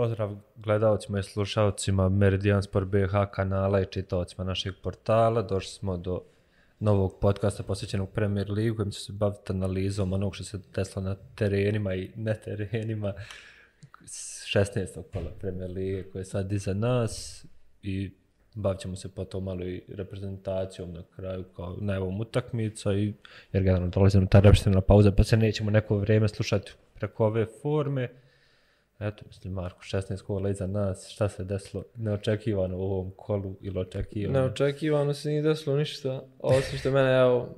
Pozdrav gledalcima i slušalcima Meridian Sport BH kanala i čitaocima našeg portala. Došli smo do novog podcasta posvećenog Premier Ligu kojim će se baviti analizom onog što se desilo na terenima i ne terenima 16. kola Premier Lige koje je sad iza nas i bavit ćemo se potom malo i reprezentacijom na kraju kao najavom utakmica i jer generalno dolazimo ta reprezentativna pauza pa se nećemo neko vrijeme slušati preko ove forme. Eto, mislim, Marko, 16 kola iza nas, šta se desilo? Neočekivano u ovom kolu ili očekivano? Neočekivano se nije desilo ništa, osim što mene, evo,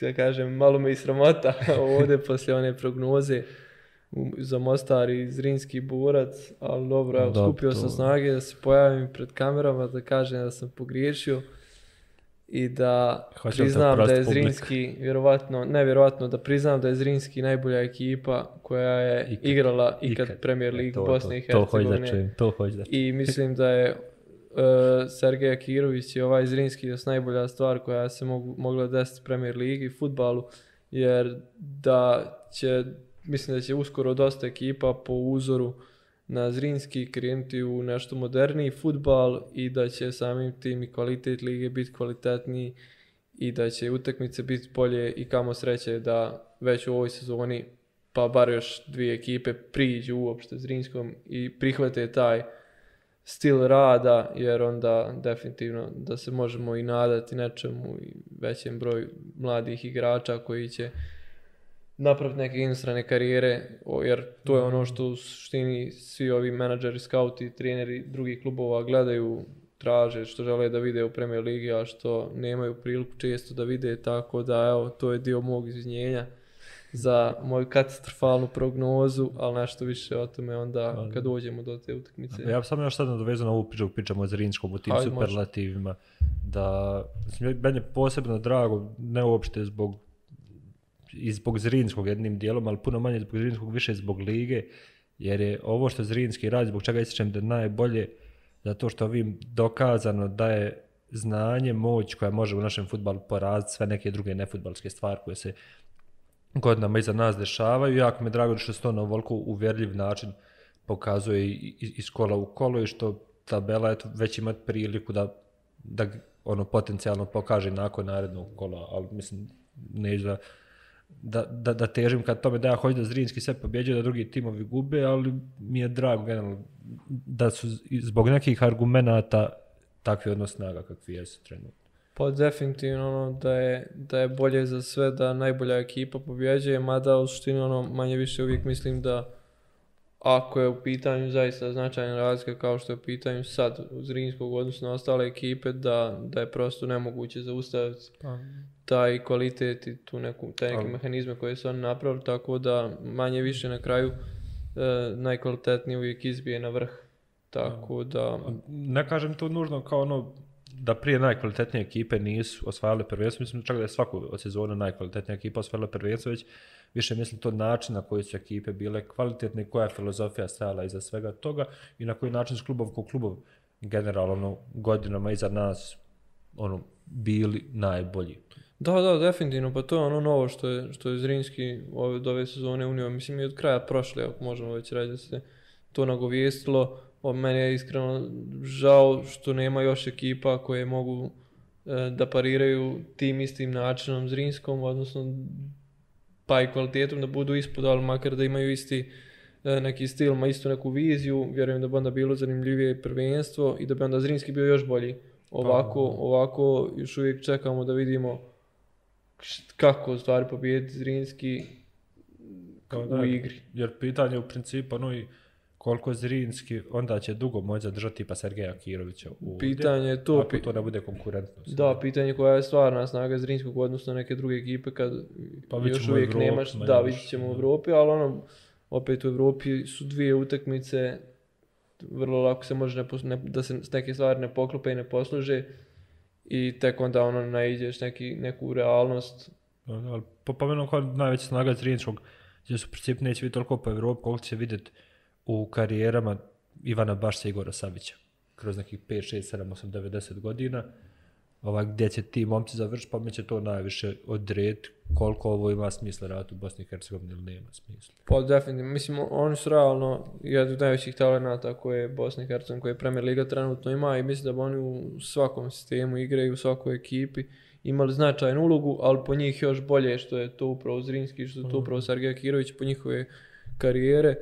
da kažem, malo me i sramota ovdje poslije one prognoze za Mostar i Zrinski burac, ali dobro, evo, skupio sam snage da se pojavim pred kamerama, da kažem da sam pogriješio i da Hoćem priznam da je Zrinski, publik. vjerovatno, ne vjerovatno, da priznam da je Zrinski najbolja ekipa koja je ikad, igrala ikad, ikad Premier League to, Bosne i Hercegovine. To hoće da I mislim da je uh, Sergej Akirović i ovaj Zrinski je najbolja stvar koja se mogu, mogla desiti Premier League i futbalu, jer da će, mislim da će uskoro dosta ekipa po uzoru uh, na Zrinski krenuti u nešto moderniji futbal i da će samim tim i kvalitet lige biti kvalitetniji i da će utakmice biti bolje i kamo sreće da već u ovoj sezoni pa bar još dvije ekipe priđu uopšte Zrinskom i prihvate taj stil rada jer onda definitivno da se možemo i nadati nečemu i većem broju mladih igrača koji će napraviti neke inostrane karijere, jer to je ono što u suštini svi ovi menadžeri, skauti, treneri drugih klubova gledaju, traže, što žele da vide u Premier Ligi, a što nemaju priliku često da vide, tako da evo, to je dio mog izvinjenja za moju katastrofalnu prognozu, ali nešto više o tome onda kad dođemo do te utakmice. Ja sam još sad nadovezao na ovu priču, pričamo o Zrinskom, o tim Hajde, superlativima, da, mislim, meni je posebno drago, ne uopšte zbog i zbog Zrinskog jednim dijelom, ali puno manje zbog Zrinskog, više zbog lige, jer je ovo što Zrinski radi, zbog čega ističem da je najbolje, zato što ovim dokazano da je znanje, moć koja može u našem futbalu poraziti sve neke druge nefutbalske stvari koje se godinama iza nas dešavaju. Jako mi je drago što se to na ovoliko uvjerljiv način pokazuje iz kola u kolo i što tabela eto, već ima priliku da, da ono potencijalno pokaže nakon narednog kola, ali mislim ne za da, da, da težim kad tome da ja hoću da Zrinski sve pobjeđuje, da drugi timovi gube, ali mi je drago generalno da su zbog nekih argumenata takvi odnos snaga kakvi jesu trenutno. Pa definitivno ono da je, da je bolje za sve da najbolja ekipa pobjeđuje, mada u suštini ono manje više uvijek mislim da ako je u pitanju zaista značajna razlika kao što je u pitanju sad u Zrinskog odnosu na ostale ekipe, da, da je prosto nemoguće zaustaviti pa. Taj kvalitet i tu neku, taj neki mehanizme koje su oni napravili, tako da manje više na kraju e, najkvalitetniji uvijek izbije na vrh. Tako da... Ne kažem to nužno kao ono da prije najkvalitetnije ekipe nisu osvajale prvenstvo, mislim čak da je svaku od sezona najkvalitetnija ekipa osvajala prvenstvo, već više mislim to način na koji su ekipe bile kvalitetne, koja je filozofija stajala iza svega toga i na koji način s klubov ko klubov generalno godinama iza nas ono bili najbolji. Da, da, definitivno, pa to je ono novo što je, što je Zrinski ove, ove sezone unio, mislim i od kraja prošle, ako možemo već reći da se to nagovijestilo, o meni je iskreno žao što nema još ekipa koje mogu e, da pariraju tim istim načinom Zrinskom, odnosno pa i kvalitetom da budu ispod, ali makar da imaju isti e, neki stil, ma istu neku viziju, vjerujem da bi onda bilo zanimljivije prvenstvo i da bi onda Zrinski bio još bolji. Ovako, pa, ovako još uvijek čekamo da vidimo kako stvari pobijeti Zrinski u igri. Jer pitanje u principu, no i koliko Zrinski onda će dugo moći zadržati pa Sergeja Kirovića u pitanje je to ako to ne bude konkurentno. Da, pitanje koja je stvarna snaga Zrinskog odnosno neke druge ekipe kad pa još uvijek Evropi, nemaš, da vidit ćemo u Evropi, ali ono, opet u Evropi su dvije utakmice, vrlo lako se može ne, ne, da se neke stvari ne poklope i ne posluže i tek onda ono naiđeš neki, neku realnost. Da, ali po pomenom kao najveća snaga Zrinskog, gdje su princip neće biti toliko po Evropi, koliko će vidjeti u karijerama Ivana Bašća i Igora Savića kroz nekih 5, 6, 7, 8, 90 godina ovaj, gdje će ti momci završiti, pa mi će to najviše odrediti koliko ovo ima smisla raditi u Bosni i Hercegovini ili nema smisla. Pa definitivno, mislim, oni su realno jedan od najvećih talenata koje Bosna i Hercegovina, koje Premier Liga trenutno ima i mislim da bi oni u svakom sistemu igre i u svakoj ekipi imali značajnu ulogu, ali po njih još bolje što je to upravo Zrinski, što je to upravo Sergej Kirović po njihove karijere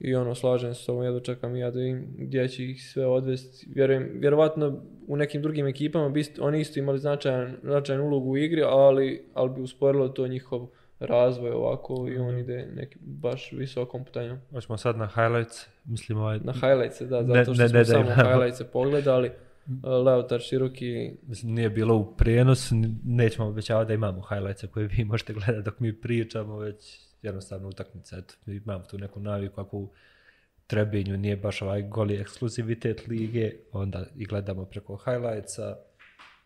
i ono, slažem se s ovom, ja dočekam ja da im gdje će ih sve odvesti. Vjerujem, vjerovatno u nekim drugim ekipama bi oni isto imali značajan, značajan ulogu u igri, ali, ali bi usporilo to njihov razvoj ovako i on mhm. ide neki baš visokom putanjom. Hoćemo sad na highlights, mislim ovaj... Na highlights, da, zato što ne, ne, smo ne, samo highlights pogledali. Leotar široki... Mislim, nije bilo u prijenos, nećemo obećavati da imamo highlights koje vi možete gledati dok mi pričamo, već jednostavno utakmica. Eto, imam tu neku naviku ako u Trebinju nije baš ovaj goli ekskluzivitet lige, onda i gledamo preko highlightsa.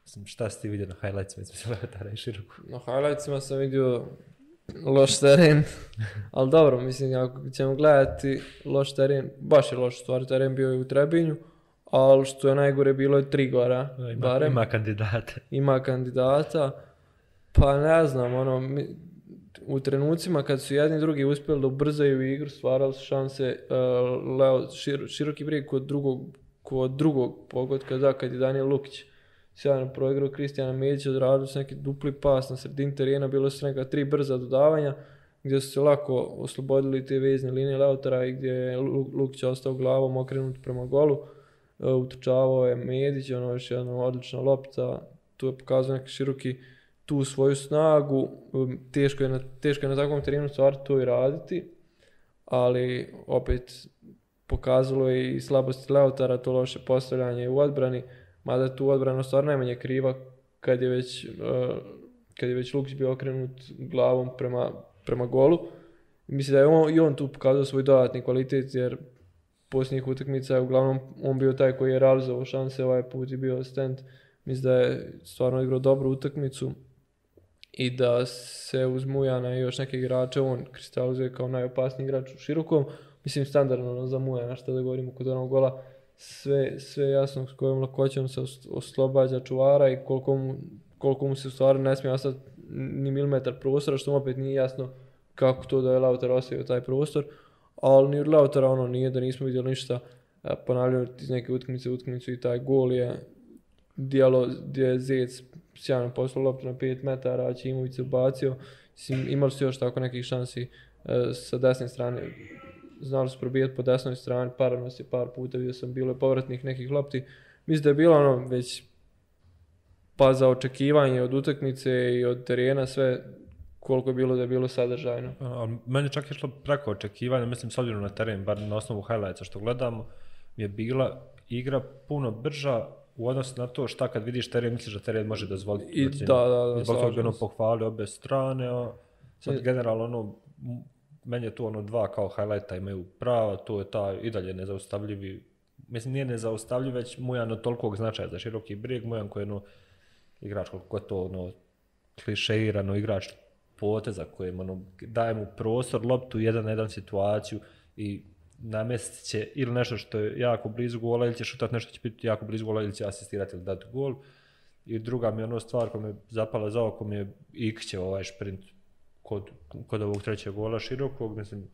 Mislim, šta si ti vidio na highlightsima između Leotara i Široku? Na highlightsima sam vidio loš teren, ali dobro, mislim, ako ćemo gledati loš teren, baš je loš stvar, teren bio je u Trebinju, ali što je najgore bilo je tri gora, ima, barem. Ima kandidata. Ima kandidata, pa ne znam, ono, u trenucima kad su jedni i drugi uspjeli da ubrzaju igru, stvarali su šanse uh, Leo, široki brig kod drugog, kod drugog pogotka, da, kad je Daniel Lukić sjajno proigrao Kristijana Medića, odradili su neki dupli pas na sredini terena, bilo su neka tri brza dodavanja, gdje su se lako oslobodili te vezne linije Leotara i gdje je Lukić ostao glavom okrenut prema golu. Uh, utrčavao je Medić, ono još jedna odlična lopta, tu je pokazao neki široki tu svoju snagu, um, teško je na, teško je na takvom terenu stvar to i raditi, ali opet pokazalo je i slabosti Leotara, to loše postavljanje u odbrani, mada tu odbrana stvar najmanje kriva kad je već, uh, kad je već Lukić bio okrenut glavom prema, prema golu. Mislim da je on, i on tu pokazao svoj dodatni kvalitet, jer posljednjih utakmica je uglavnom on bio taj koji je realizovao šanse, ovaj put je bio stand. Mislim da je stvarno igrao dobru utakmicu i da se uz Mujana i još neke igrače on kristalizuje kao najopasniji igrač u širokom. Mislim, standardno ono, za Mujana, što da govorimo kod onog gola, sve, sve jasno s kojom lakoćom se oslobađa čuvara i koliko mu, koliko mu se u stvari ne smije ostati ni milimetar prostora, što mu opet nije jasno kako to da je Lautar ostavio taj prostor. Ali ni od Lautara ono nije da nismo vidjeli ništa e, ponavljaju iz neke utakmice utakmicu i taj gol je dijelo gdje je Zec sjajno poslao loptu na 5 metara, a Čimović se ubacio. Mislim, imali su još tako nekih šansi e, sa desne strane. Znali su probijati po desnoj strani, par nas je par puta, vidio sam bilo povratnih nekih lopti. Mislim da je bilo ono već pa za očekivanje od utakmice i od terena sve koliko je bilo da je bilo sadržajno. Pa, a, meni čak je šlo preko očekivanja, mislim s obzirom na teren, bar na osnovu highlightsa što gledamo, je bila igra puno brža, u odnosu na to šta kad vidiš teren, misliš da teren može dozvoliti. I da, da, da. Zbog toga bi ono pohvalio obe strane, a sad I... generalno ono, meni je tu ono dva kao highlighta imaju prava, to je ta i dalje nezaustavljivi, mislim nije nezaustavljiv, već Mujan od tolikog značaja za široki brijeg, Mujan koji je ono, igrač koliko je to ono, klišeirano igrač poteza kojem ono, daje mu prostor, loptu, jedan na jedan situaciju i namestit će ili nešto što je jako blizu gola ili će šutat nešto će biti jako blizu gola ili će asistirati ili dati gol. I druga mi je ono stvar koja me zapala za oko mi je Ikće ovaj šprint kod, kod ovog trećeg gola širokog. Mislim,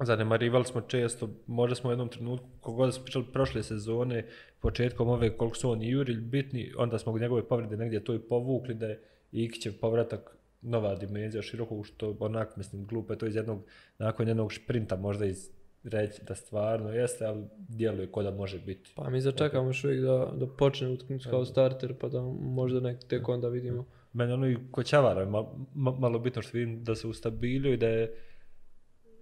zanemarivali smo često, možda smo u jednom trenutku, kogod smo pričali prošle sezone, početkom ove koliko su oni Juril bitni, onda smo njegove povrede negdje to i povukli da je Ikićev povratak nova dimenzija širokog, što onak, mislim, glupo je to iz jednog, nakon jednog šprinta, možda iz reći da stvarno jeste, ali djeluje kod da može biti. Pa mi začekamo još uvijek da, da počne utakmicu kao starter, pa da možda nek tek onda vidimo. Meni ono i kod Čavara je malo, malo bitno što vidim da se ustabilio i da je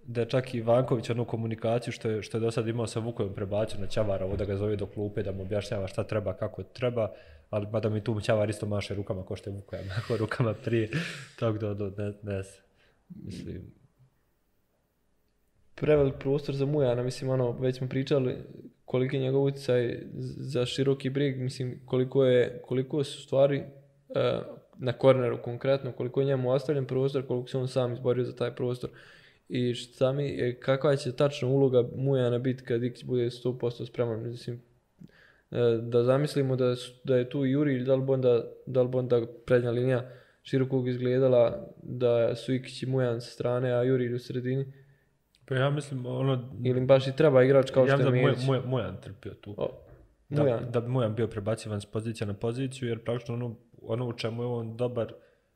da je čak i Vanković onu komunikaciju što je, što je do sada imao sa Vukovom prebacio na Čavara, ovo da ga zove do klupe, da mu objašnjava šta treba, kako treba, ali da mi tu Čavar isto maše rukama ko što je Vukoja, mako rukama prije, tako da, da ne, ne, mislim, prevelik prostor za Mujana, mislim, ono, već smo pričali koliki je njegov utjecaj za široki brig, mislim, koliko je, koliko su stvari uh, na korneru konkretno, koliko je njemu ostavljen prostor, koliko se on sam izborio za taj prostor. I šta mi, kakva će tačno uloga Mujana biti kad Ikić bude 100% spreman, mislim, e, da zamislimo da, da je tu Juri, da li onda, da li onda prednja linija širokog izgledala da su Ikić i Mujan sa strane, a Juri u sredini. Pa ja mislim, ono... Ili baš i treba igrač kao što je Milić. Ja Mujan trpio tu. O, da, da bi Mujan bio prebacivan s pozicija na poziciju, jer praktično ono, ono u čemu je on dobar,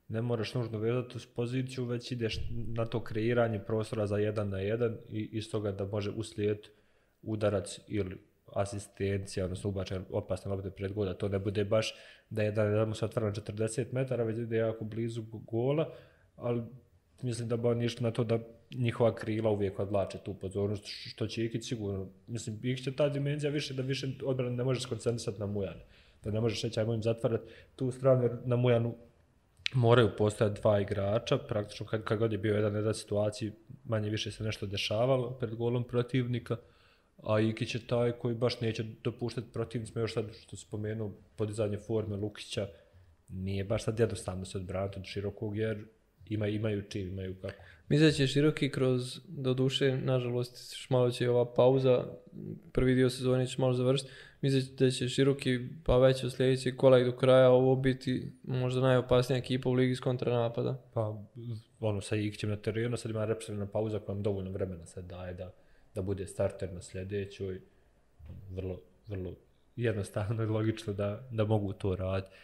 ne moraš nužno vezati s poziciju, već ideš na to kreiranje prostora za jedan na jedan i iz toga da može uslijediti udarac ili asistencija, odnosno ubačaj opasne lopte pred gola, to ne bude baš da je da mu se otvara na 40 metara, već ide jako blizu gola, ali mislim da bi oni išli na to da njihova krila uvijek odlače tu pozornost, što će Ikić sigurno, mislim, Ikić će ta dimenzija više da više odbrana ne može skoncentrisati na Mujan, da ne možeš reći ajmo im zatvarati tu stranu, jer na Mujanu moraju postojati dva igrača, praktično kad, kad god je bio jedan jedan situaciji, manje više se nešto dešavalo pred golom protivnika, a Ikić je taj koji baš neće dopuštati protivnicima, još sad što spomenuo podizanje forme Lukića, nije baš sad jednostavno se odbraniti od širokog, jer ima, imaju čim, imaju kako. Mislim da će široki kroz, do duše, nažalost, malo će ova pauza, prvi dio sezone će malo završiti, mislim da će široki, pa već u sljedećeg kola do kraja ovo biti možda najopasnija ekipa u ligi s kontranapada. Pa, ono, sa Ikićem na terenu, sad ima repsirana pauza koja vam dovoljno vremena se daje da da bude starter na sljedećoj. Vrlo, vrlo jednostavno i logično da, da mogu to raditi.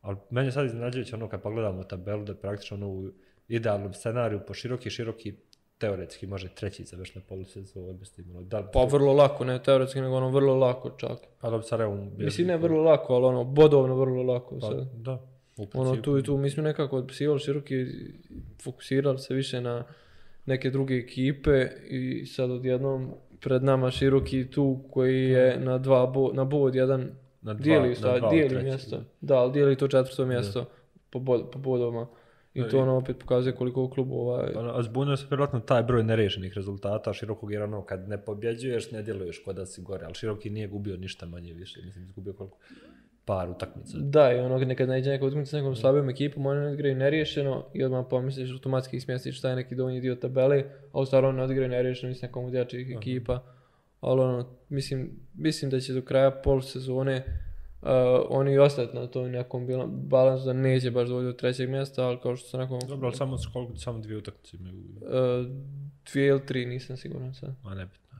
Ali meni sad iznenađujući ono kad pogledamo tabelu da praktično ono u idealnom scenariju po široki, široki teoretski može treći završiti na polusezonu. Da, pa vrlo lako, ne teoretski, nego ono vrlo lako čak. A dobro, Sarajevo... Mislim, ne vrlo lako, ali ono, bodovno vrlo lako. Pa, sad. da. Ono, tu i tu, mi smo nekako odpisivali široki, fokusirali se više na, neke druge ekipe i sad odjednom pred nama široki tu koji je na dva bo, na bod jedan na dva, dijeli, na dva dijeli mjesto. Da, ali dijeli to četvrto mjesto po, bod, po bodovima. I to ono opet pokazuje koliko klubova... Ovaj... A zbunio se vjerojatno taj broj nerešenih rezultata širokog jer ono kad ne pobjeđuješ ne djeluješ kod da si gore, ali široki nije gubio ništa manje više, mislim izgubio koliko par utakmica. Da, i ono nekad nađe neka utakmica s nekom slabijom ekipom, oni ne odigraju neriješeno i odmah pomisliš automatski smjestiš šta je neki donji dio tabele, a u stvari oni odigraju neriješeno s nekom od jačih ekipa. Ali ono, mislim, mislim da će do kraja pol sezone uh, oni ostati na tom nekom balansu da neće baš dovoljiti do trećeg mjesta, ali kao što sam rekao... Dobro, ali samo, koliko, samo dvije utakmice imaju? Uh, dvije ili tri, nisam siguran sad. Ma nebitno,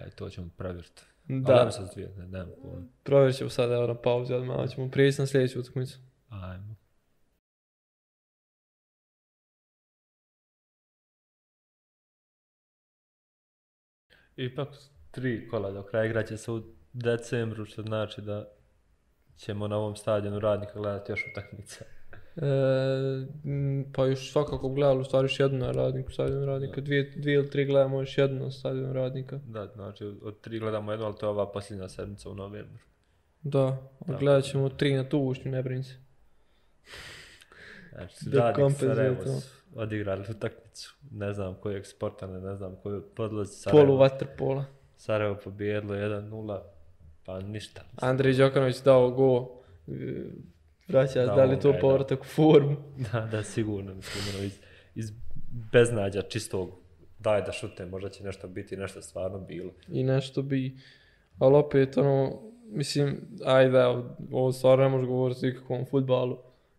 ajde. to ćemo provjeriti. Da. Ali se dvije, ne, ne, Provjerit ćemo sada evo na pauzi, odmah ćemo prijeći na sljedeću utakmicu. Ajmo. Ipak tri kola do kraja igraće se u decembru, što znači da ćemo na ovom stadionu radnika gledati još utakmice. E, pa još svakako gledali u stvari još jednu na radniku, stadion radnika, dvije, dvije ili tri gledamo još jednu na stadion radnika. Da, znači od tri gledamo jednu, ali to je ova posljednja sedmica u novembru. Da, da. gledat ćemo tri na tu ušnju, ne brini se. Znači, radnik Sarajevo odigrali utakmicu, ne znam kojeg sporta, ne, znam koju podlozi Sarajevo. Polu vaterpola. Sarajevo pobijedilo 1-0, pa ništa. Andrej Đokanović dao go, vraća, da, da li to povratak u formu? Da, da, sigurno, mislim, ono, iz, iz beznađa čistog, daj da šute, možda će nešto biti, nešto stvarno bilo. I nešto bi, ali opet, ono, mislim, ajde, ovo stvarno ne može govoriti o ikakvom futbalu,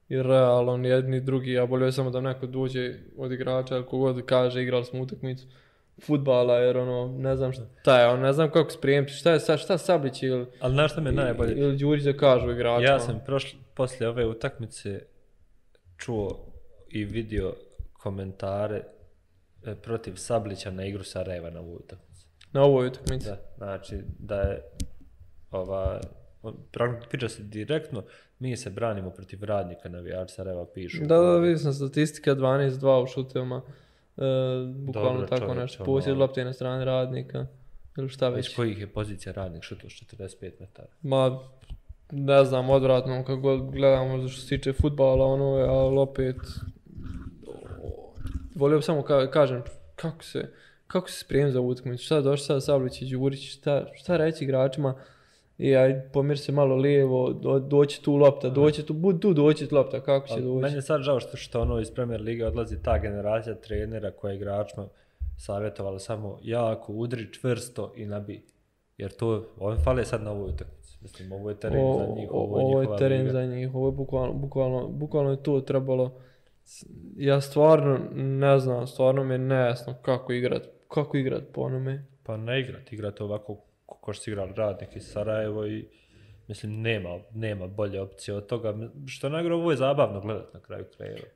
jer realno, jedni drugi, ja bolje samo da neko dođe od igrača, ili kogod kaže, igrali smo utakmicu, futbala, jer ono, ne znam šta je, ono, ne znam kako sprijemiti, šta je, šta Sablić ili... Ali znaš šta mi je najbolje? Ili Đurić da kažu igračima. Ja sam prošli, poslije ove utakmice čuo i vidio komentare e, protiv Sablića na igru Sarajeva na ovu utakmicu. Na ovoj utakmici? Da, znači da je ova, priča se direktno, mi se branimo protiv radnika navijača Sarajeva pišu. Da, da, vidio sam statistika 12-2 u šutevima. Uh, bukvalno Dobro, tako čovječ, nešto, posjed ono... lopte na strani radnika, ili šta već. Iz kojih je pozicija radnik šutu s 45 metara? Ma, ne znam, odvratno, kako god gledamo što se tiče futbala, ono je, ali opet, volio bi samo ka kažem, kako se, kako se sprijem za utakmicu, šta došli sad Sablić i Đurić, šta, šta reći igračima, i aj pomir se malo lijevo, do, doći tu lopta, doći tu, bud tu doći lopta, kako će doći. Meni je sad žao što, što ono iz Premier Lige odlazi ta generacija trenera koja je igračima savjetovala samo jako udri čvrsto i nabi. Jer to, on fale sad na ovoj utakmici. Mislim, ovo je teren za njih, ovo je Ovo je teren za njih, ovo je bukvalno, bukvalno, bukvalno je to trebalo. Ja stvarno ne znam, stvarno mi je nejasno kako igrat, kako igrat po onome. Pa ne igrat, igrat ovako ko što igrali radnik iz Sarajevo i mislim nema, nema bolje opcije od toga. Što je najgore, ovo je zabavno gledat na kraju krajeva.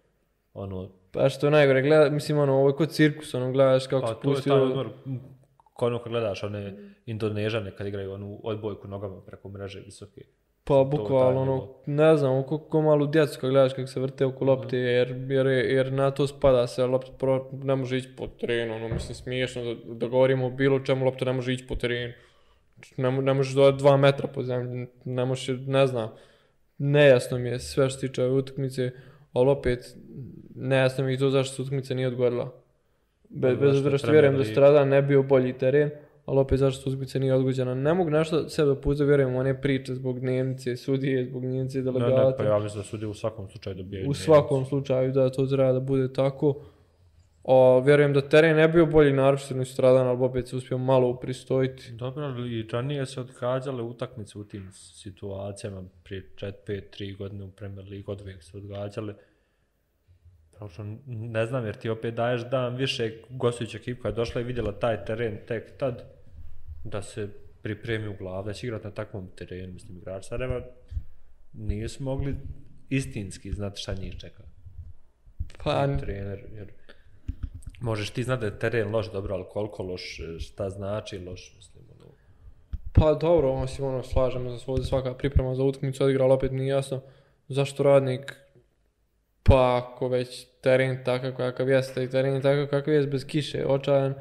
Ono, Pa što je najgore, gleda, mislim ono, ovo je kod cirkus, ono, gledaš kako pa se to je pusti taj ovo- odmor, ko ono kad gledaš one Indonežane kad igraju onu odbojku nogama preko mreže visoke. Pa to bukvalno, ono, ne znam, ko, ko malu djecu kad gledaš kako se vrte oko lopte, jer, jer, jer na to spada se, lopta pro, ne može ići po terenu, ono, mislim, smiješno da, da govorimo o bilo čemu, lopta ne može ići po terenu. Ne, ne možeš dodati dva metra po zemlji, ne možeš, ne znam, nejasno mi je sve što se tiče ove utakmice, ali opet, nejasno mi je to zašto se utakmica nije odgodila. Be, Pa bez zašto obzira što Premier vjerujem da strada ne bio bolji teren, ali opet zašto utakmica nije odgođena. Ne mogu nešto sebe puta vjerujem u one priče zbog dnevnice, sudije, zbog dnevnice Ne, ne, pa delegata. ja mislim da sudi u svakom slučaju dobijaju. u svakom slučaju da to treba da bude tako. O, vjerujem da teren ne bio bolji naročito ni stradan, ali opet se uspio malo upristojiti. Dobro, ali i ranije se odgađale utakmice u tim situacijama, prije 4, 5, 3 godine u Premier League, od uvijek se odgađale. Prosto ne znam, jer ti opet daješ dan više gostujuća ekipa koja je došla i vidjela taj teren tek tad, da se pripremi u glavu, da će igrati na takvom terenu. Mislim, igrač Sarajeva nisu mogli istinski znati šta njih čeka. Pa, trener, jer možeš ti znati da je teren loš, dobro, ali koliko loš, šta znači loš, mislim, ono, pa dobro, mislim, ono, slažemo za svoj svaka priprema za utakmicu odigrala, opet nije jasno zašto radnik pa ako već teren takav kakav jeste i teren takav kakav jest bez kiše, očajan,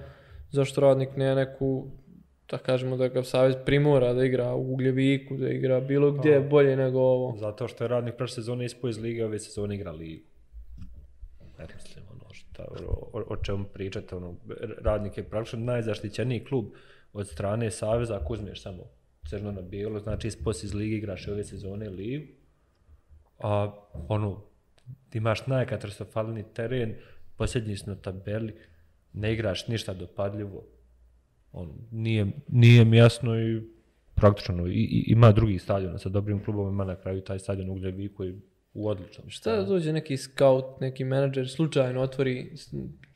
zašto radnik ne neku da kažemo da ga savez primora da igra u Ugljeviku, da igra bilo gdje bolje nego ovo. zato što je radnik prošle sezone ispao iz lige, ove sezone igra ligu. Šta, o, o, čemu pričate, ono, radnik je praktično najzaštićeniji klub od strane saveza, ako uzmeš samo crno na bijelo, znači ispos iz lige, igraš ove sezone ligu, a ono, ti imaš najkatastrofalni teren, posljednji si na tabeli, ne igraš ništa dopadljivo, on, nije, nije mi jasno i praktično, ono, i, i, ima drugi stadion sa dobrim klubovima, na kraju taj stadion u Gljeviku koji u odličnom Šta da dođe neki scout, neki menadžer, slučajno otvori,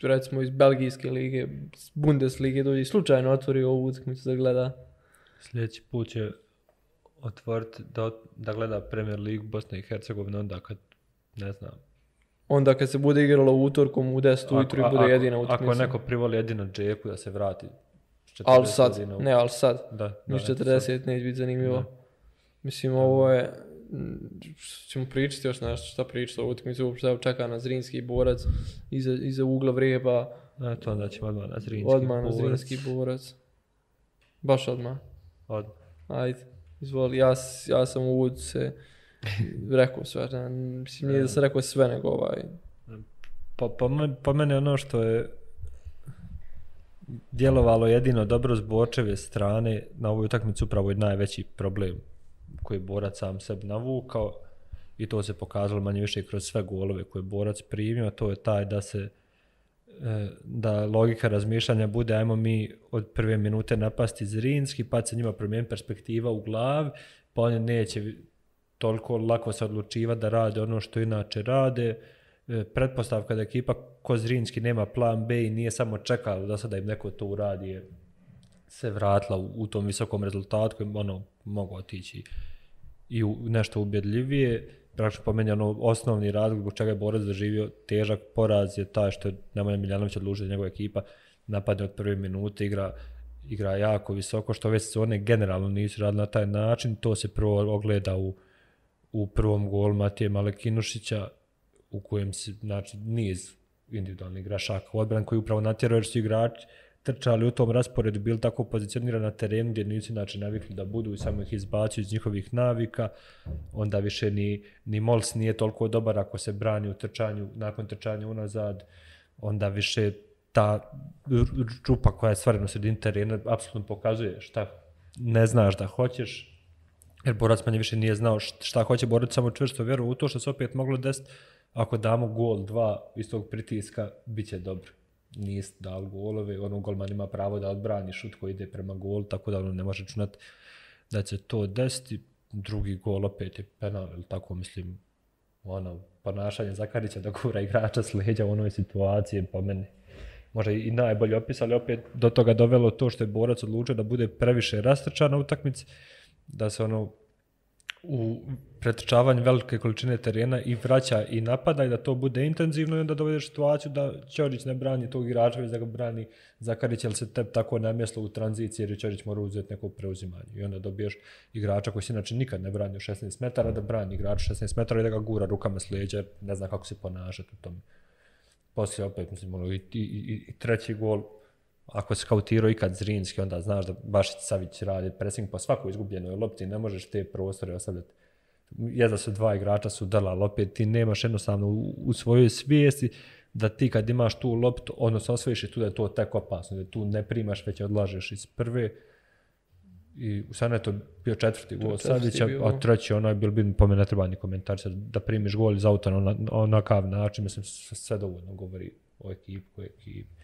recimo iz Belgijske lige, Bundeslige dođe i slučajno otvori ovu utakmicu da gleda. Sljedeći put će otvoriti da, da gleda Premier League Bosne i Hercegovine onda kad, ne znam, Onda kad se bude igralo utorkom u 10 ujutru i bude ako- jedina utakmica. Ako neko privoli jedino džeku da se vrati. 40 ali sad, u- ne, ali sad. Da, da, Niš sad. 40 neće biti zanimljivo. Mislim, ovo je, ćemo pričati još nešto, šta pričati o utakmici, uopšte evo čeka na Zrinski borac, iza, iza ugla vreba, Eto, onda ćemo odmah na Zrinski. odmah na borac. Zrinski borac. Baš odmah. Odmah. Ajde, izvoli, ja, ja sam u uvodu se rekao sve, ne, mislim nije da sam rekao sve nego ovaj, Pa, men, po mene ono što je djelovalo jedino dobro s Borčeve strane na ovoj utakmici upravo je najveći problem koji je Borac sam sebi navukao i to se pokazalo manje više kroz sve golove koje je Borac primio, a to je taj da se e, da logika razmišljanja bude ajmo mi od prve minute napasti Zrinski, pa će se njima promijeni perspektiva u glavi, pa oni neće toliko lako se odlučiva da rade ono što inače rade. E, pretpostavka da ekipa ko Zrinski nema plan B i nije samo čekala da sada im neko to uradi je se vratila u, u tom visokom rezultatu koji ono mogu otići i u nešto ubjedljivije. Praktično po meni ono osnovni razlog zbog čega je Borac doživio težak poraz je taj što je Nemanja Miljanović odlučio da njegova ekipa napadne od prve minute, igra, igra jako visoko, što već se one generalno nisu radili na taj način. To se prvo ogleda u, u prvom golu Matije Malekinušića u kojem se, znači, niz individualnih grašaka u odbran koji upravo natjerao jer su igrači trčali u tom rasporedu, bili tako pozicionirani na terenu gdje nisu inače navikli da budu i samo ih izbacio iz njihovih navika, onda više ni, ni Mols nije toliko dobar ako se brani u trčanju, nakon trčanja unazad, onda više ta čupa koja je stvarno u sredini terena apsolutno pokazuje šta ne znaš da hoćeš, jer borac manje više nije znao šta hoće borac, samo čvrsto vjeru u to što se opet moglo desiti ako damo gol dva iz tog pritiska, bit će dobro. Niste dao golove, ono golman ima pravo da odbrani šut koji ide prema golu, tako da ono ne može čunat da će to desiti, drugi gol opet je penal, ili tako mislim, ono, ponašanje Zakarića da gura igrača s leđa u onoj situaciji, po meni možda i najbolje opisali, opet do toga dovelo to što je borac odlučio da bude previše rastrčan na utakmici, da se ono u pretrčavanju velike količine terena i vraća i napada i da to bude intenzivno i onda dovedeš situaciju da Ćorić ne brani tog igrača, već da ga brani Zakarić, jer se tep tako namjeslo u tranziciji jer Ćorić mora uzeti neko preuzimanje. I onda dobiješ igrača koji se inače nikad ne brani u 16 metara, da brani igrača 16 metara i da ga gura rukama s leđa, ne zna kako se ponašati u tom. Poslije opet, mislim, ono, i, i, i, i treći gol, ako se skautirao ikad Zrinski, onda znaš da baš Savić radi pressing po svakoj izgubljenoj lopti, ne možeš te prostore ostavljati. Jedno su dva igrača su dala lopet, ti nemaš jednostavno u, u svojoj svijesti da ti kad imaš tu loptu, odnosno osvojiš i tu da je to tek opasno, da tu ne primaš, već odlažeš iz prve. I sad je to bio četvrti gol Savića, a treći onaj bil bi po mene ne treba ni komentar, da primiš gol iz auta na onakav način, mislim sve dovoljno govori o ekipu, o ekipi.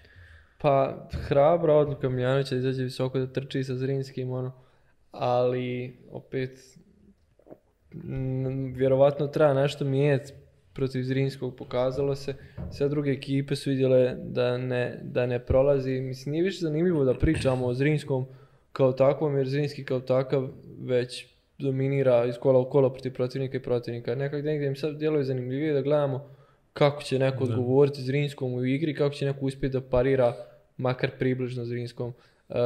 Pa, hrabra odluka Miljanovića da izađe visoko da trči sa Zrinskim, ono. Ali, opet, vjerovatno treba nešto mijenjati protiv Zrinskog, pokazalo se. Sve druge ekipe su vidjele da ne, da ne prolazi. Mislim, nije više zanimljivo da pričamo o Zrinskom kao takvom, jer Zrinski kao takav već dominira iz kola u kola protiv protivnika i protivnika. Nekak negdje im sad djeluje zanimljivije da gledamo kako će neko odgovoriti Zrinskom u igri, kako će neko uspjeti da parira makar približno Zrinskom. Uh,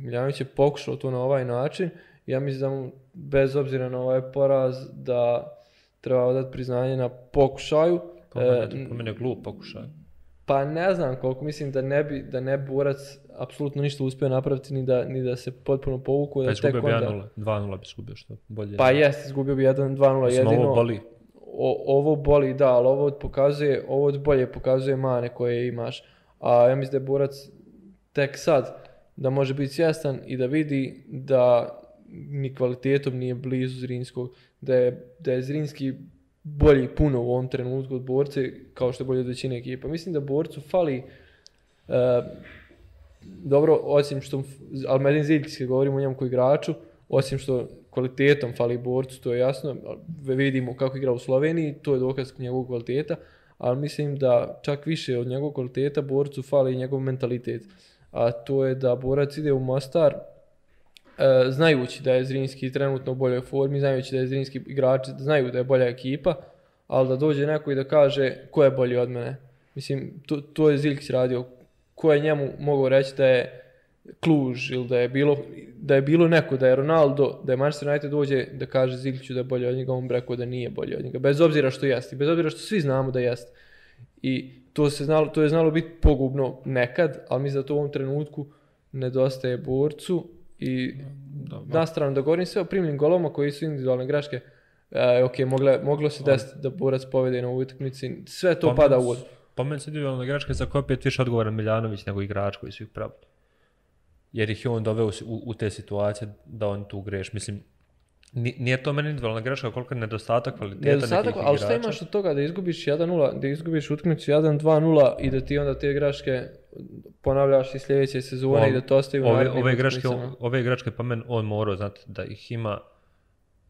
Miljanović je pokušao to na ovaj način. Ja mislim da mu, bez obzira na ovaj poraz, da treba odati priznanje na pokušaju. Po po mene glup pokušaj. Pa ne znam koliko, mislim da ne bi, da ne bi Borac apsolutno ništa uspio napraviti, ni da, ni da se potpuno povuku. Pa da izgubio bi 1-0, 2-0 bi izgubio što bolje. Pa jest, izgubio bi 1-2-0 jedino. Ovo boli. O, ovo boli, da, ali ovo pokazuje, ovo bolje pokazuje mane koje imaš. A ja mislim da je Borac tek sad da može biti svjestan i da vidi da ni kvalitetom nije blizu Zrinskog, da je, da je Zrinski bolji puno u ovom trenutku od borce, kao što je bolje od većine ekipa. Mislim da borcu fali, uh, dobro, osim što, ali Medin Ziljki, govorimo o njemu koji igraču, osim što kvalitetom fali borcu, to je jasno, vidimo kako igra u Sloveniji, to je dokaz njegovog kvaliteta, ali mislim da čak više od njegovog kvaliteta borcu fali njegov mentalitet. A to je da borac ide u Mostar, e, znajući da je Zrinski trenutno u boljoj formi, znajući da je Zrinski igrači znaju da je bolja ekipa, ali da dođe neko i da kaže ko je bolji od mene. Mislim, to, to je Ziljkić radio. Ko je njemu mogao reći da je Kluž ili da je bilo, da je bilo neko, da je Ronaldo, da je Manchester United dođe da kaže Zigliću da je bolje od njega, on bi rekao da nije bolje od njega. Bez obzira što jeste, bez obzira što svi znamo da jeste. I to, se znalo, to je znalo biti pogubno nekad, ali mislim da to u ovom trenutku nedostaje borcu i na stranu da govorim sve o primljenim goloma koji su individualne greške, e, ok, mogle, moglo se desiti da borac povede na utakmici, sve to pa pada u vodu. Pa meni se individualne greške za koje opet više odgovoran Miljanović nego igrač koji su ih pravili jer ih je on doveo u, u te situacije da on tu greš. Mislim, nije to meni individualna greška, koliko je nedostatak kvaliteta nedostatak, nekih ali šta imaš od toga da izgubiš 1-0, da izgubiš utakmicu 1-2-0 i da ti onda te greške ponavljaš i sljedeće sezone i da to ostaje u ove, ove greške, ove greške pa men on morao znati da ih ima,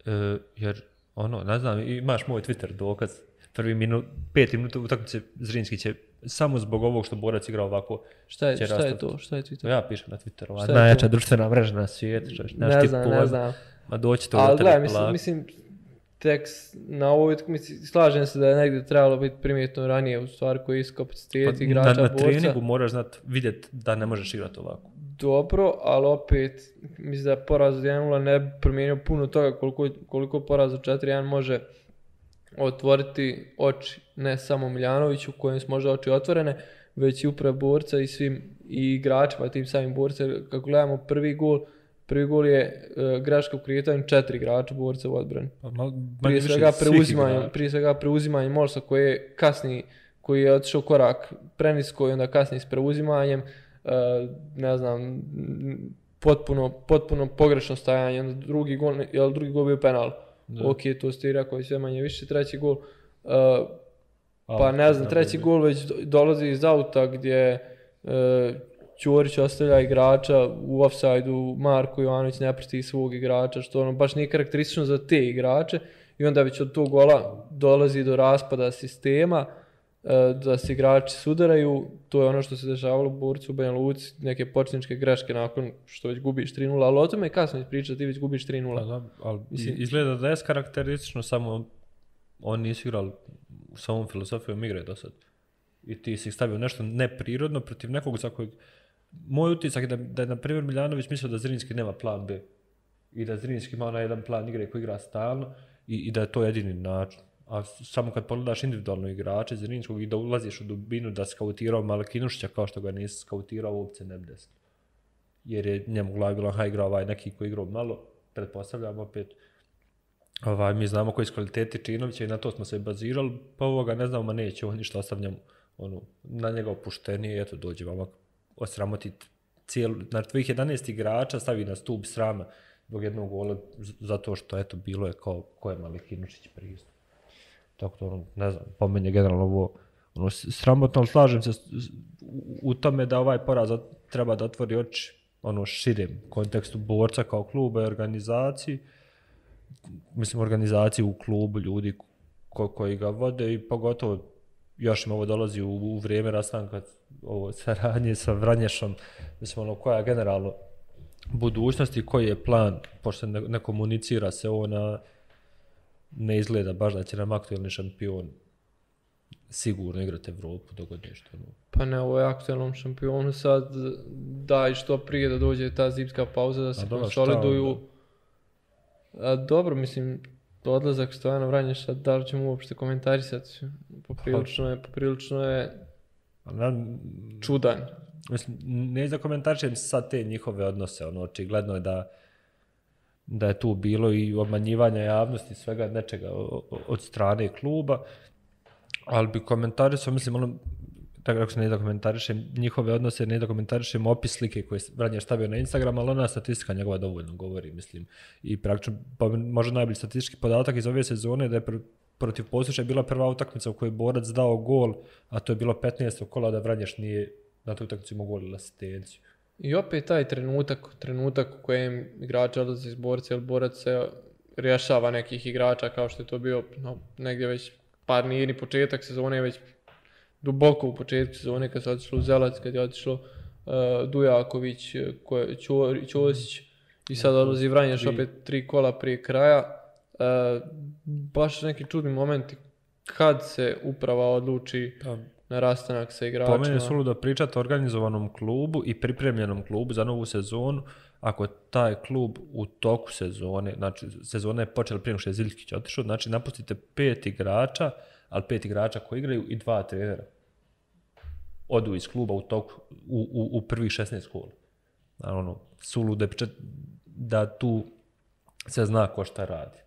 uh, jer ono, ne znam, imaš moj Twitter dokaz, prvi minut, peti minuta utakmice Zrinski će samo zbog ovog što Borac igra ovako. Šta je, šta je to? Šta je Twitter? Ja pišem na Twitteru. Najjača društvena mreža na svijetu. Ne znam, ne znam. Ma doći to Ali gledaj, mislim, mislim, tekst na ovoj utakmici, slažem se da je negdje trebalo biti primjetno ranije u stvari koji je kapacitet pa, igrača na, na borca. treningu moraš znati, vidjeti da ne možeš igrati ovako. Dobro, ali opet, mislim da je poraz od 1-0 ne promijenio puno toga koliko, koliko poraz od 4-1 može otvoriti oči ne samo Miljanoviću kojem su možda oči otvorene, već i upravo borca i svim i igračima tim samim borca. Kako gledamo prvi gol, prvi gol je uh, greška u kretanju četiri igrača borca u odbrani. Pa, prije, svega preuzimanje, prije svega preuzimanje Morsa koji je kasni, koji je otišao korak prenisko i onda kasni s preuzimanjem. Uh, ne znam, potpuno, potpuno pogrešno stajanje. Drugi gol, je drugi gol bio penal? Uh, Da. Ok, to ste i rekao sve manje više. Treći gol, uh, pa ne znam, treći gol već dolazi iz auta gdje uh, Ćorić ostavlja igrača u offside-u, Marko Jovanović ne prati svog igrača, što ono baš nije karakteristično za te igrače i onda već od tog gola dolazi do raspada sistema, e, da se igrači sudaraju, to je ono što se dešavalo u Borcu u Banja Luci, neke početničke greške nakon što već gubiš 3-0, ali o tome je kasno ispričati, ti već gubiš 3-0. Pa da, ali izgleda da je karakteristično, samo on nisu igrali sa ovom filosofijom igre do sad. I ti si stavio nešto neprirodno protiv nekog za kojeg... Moj utisak je da, da je, na primjer, Miljanović mislio da Zrinski nema plan B. I da Zrinski ima onaj jedan plan igre koji igra stalno i, i da je to jedini način. A samo kad pogledaš individualno igrače Zrinskog i da ulaziš u dubinu da skautirao Malakinušića kao što ga nisi skautirao uopće ne desno. Jer je njemu glavi bilo, ha igrao ovaj neki koji igrao malo, pretpostavljam opet, ovaj, mi znamo koji su kvaliteti Činovića i na to smo se bazirali, pa ovoga ne znamo, ma neće on ništa ostavljam ono, na njega opuštenije, eto dođe vam osramotiti cijelu, znači tvojih 11 igrača stavi na stup srama zbog jednog gola, zato što eto bilo je kao ko je Malikinušić pristup. Tako to, ono, ne znam, po meni je generalno ovo ono, sramotno, ali slažem se u tome da ovaj poraz treba da otvori oči ono širem kontekstu borca kao kluba i organizaciji, mislim organizaciji u klubu ljudi ko, koji ga vode i pogotovo još im ovo dolazi u, u vrijeme rastanka ovo saradnje sa Vranješom, mislim ono koja je generalno budućnost i koji je plan, pošto ne, ne komunicira se ovo na ne izgleda baš da će nam aktualni šampion sigurno igrati Evropu dok god nešto. No. Pa ne, ovo je aktualnom šampionu sad daj što prije da dođe ta zimska pauza da se konsoliduju. A, dobro, mislim, odlazak Stojana Vranješa, da li ćemo uopšte komentarisati? Poprilično je, poprilično je čudan. Mislim, ne da komentarišem sad te njihove odnose, ono, očigledno je da da je tu bilo i obmanjivanja javnosti, svega nečega od strane kluba, ali bi komentarisao, mislim, ono, tako ako se ne da komentarišem njihove odnose, ne da komentarišem opis slike koje Vranje stavio na Instagram, ali ona statistika njegova dovoljno govori, mislim. I praktično, pa možda najbolji statistički podatak iz ove sezone da je pr protiv Posuša bila prva utakmica u kojoj je Borac dao gol, a to je bilo 15. kola da Vranješ nije na toj utakmici mogu asistenciju. I opet taj trenutak, trenutak u kojem igrač odlazi iz borca ili borac se rješava nekih igrača kao što je to bio no, negdje već par nije ni početak sezone, već duboko u početku sezone kad se otišlo u Zelac, kad je otišlo uh, Dujaković, koje, Ćosić i sad odlazi Vranješ opet tri kola prije kraja. Uh, baš neki čudni momenti kad se uprava odluči pa, na rastanak sa igračima. Po meni je suludo pričati o organizovanom klubu i pripremljenom klubu za novu sezonu, ako taj klub u toku sezone, znači sezona je počela prije što je Ziljkić otišao, znači napustite pet igrača, ali pet igrača koji igraju i dva trenera. Odu iz kluba u toku, u, u, u prvih 16 kola. Ono, je pričati da tu se zna ko šta radi.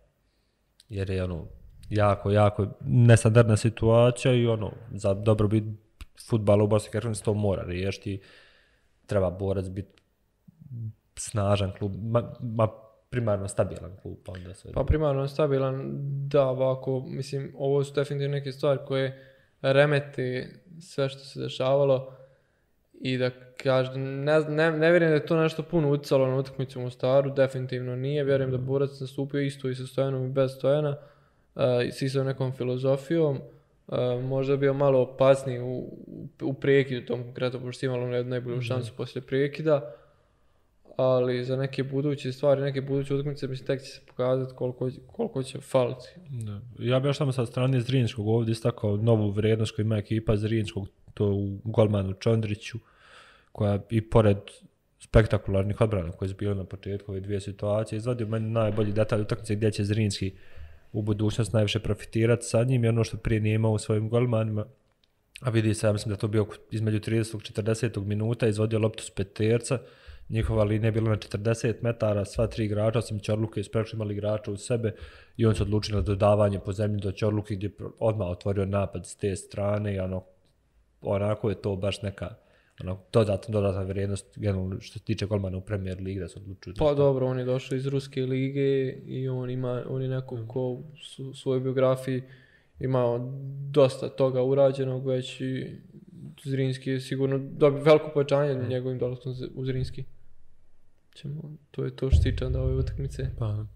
Jer je ono, jako, jako nestandarna situacija i ono, za dobro biti futbala u Bosni Hercegovini to mora riješiti. Treba borac biti snažan klub, ma, ma primarno stabilan klub. Pa, onda sve pa primarno stabilan, da, ovako, mislim, ovo su definitivno neke stvari koje remete sve što se dešavalo i da kažem, ne, ne, ne vjerujem da je to nešto puno ucalo na utakmicu u Staru, definitivno nije, vjerujem da Borac nastupio isto i sa Stojanom i bez Stojana, uh, si sa nekom filozofijom, uh, možda bio malo opasniji u, u, prekidu tom konkretno, pošto imalo najbolju mm -hmm. šansu poslije prekida, ali za neke buduće stvari, neke buduće utakmice, mislim, tek će se pokazati koliko, koliko će faliti. Da. Ja bih još samo sa strane Zrinskog ovdje istakao novu vrijednost koju ima ekipa Zrinskog, to u golmanu Čondriću, koja i pored spektakularnih odbrana koje su bile na početku ove dvije situacije, izvadio meni najbolji detalj utakmice gdje će Zrinski u budućnost najviše profitirati sa njim i ono što prije nije imao u svojim golmanima. A vidi se, ja mislim da to bio između 30. 40. minuta, izvodio loptu s peterca, njihova linija je bila na 40 metara, sva tri igrača, osim Čorluke, isprečno imali igrača u sebe i on se odlučio na dodavanje po zemlji do Čorluke gdje odmah otvorio napad s te strane i ono, onako je to baš neka ono, dodatna, dodatna vrijednost generalno što se tiče golmana u Premier Ligi da se odlučuju. Pa dobro, on je došao iz Ruske lige i on ima, on je neko ko u svojoj biografiji imao dosta toga urađenog već i Zrinski je sigurno dobio veliko pojačanje mm. njegovim dolaskom u Zrinski. Ćemo, to je to što tiče da ove utakmice. Pa,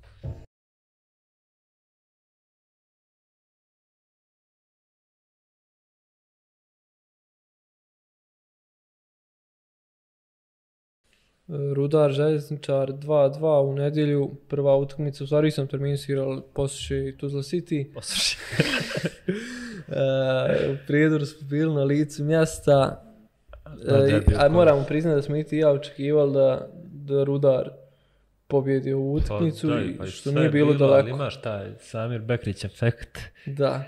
Rudar Željezničar 2-2 u nedjelju, prva utakmica, u stvari sam terminisirao posluši Tuzla City. Posluši. e, u prijedoru smo bili na licu mjesta. E, a moramo priznati da smo i ti ja očekivali da, da Rudar pobjedi ovu utakmicu, pa, pa, što nije bilo, bilo daleko. Imaš taj Samir Bekrić efekt. Da.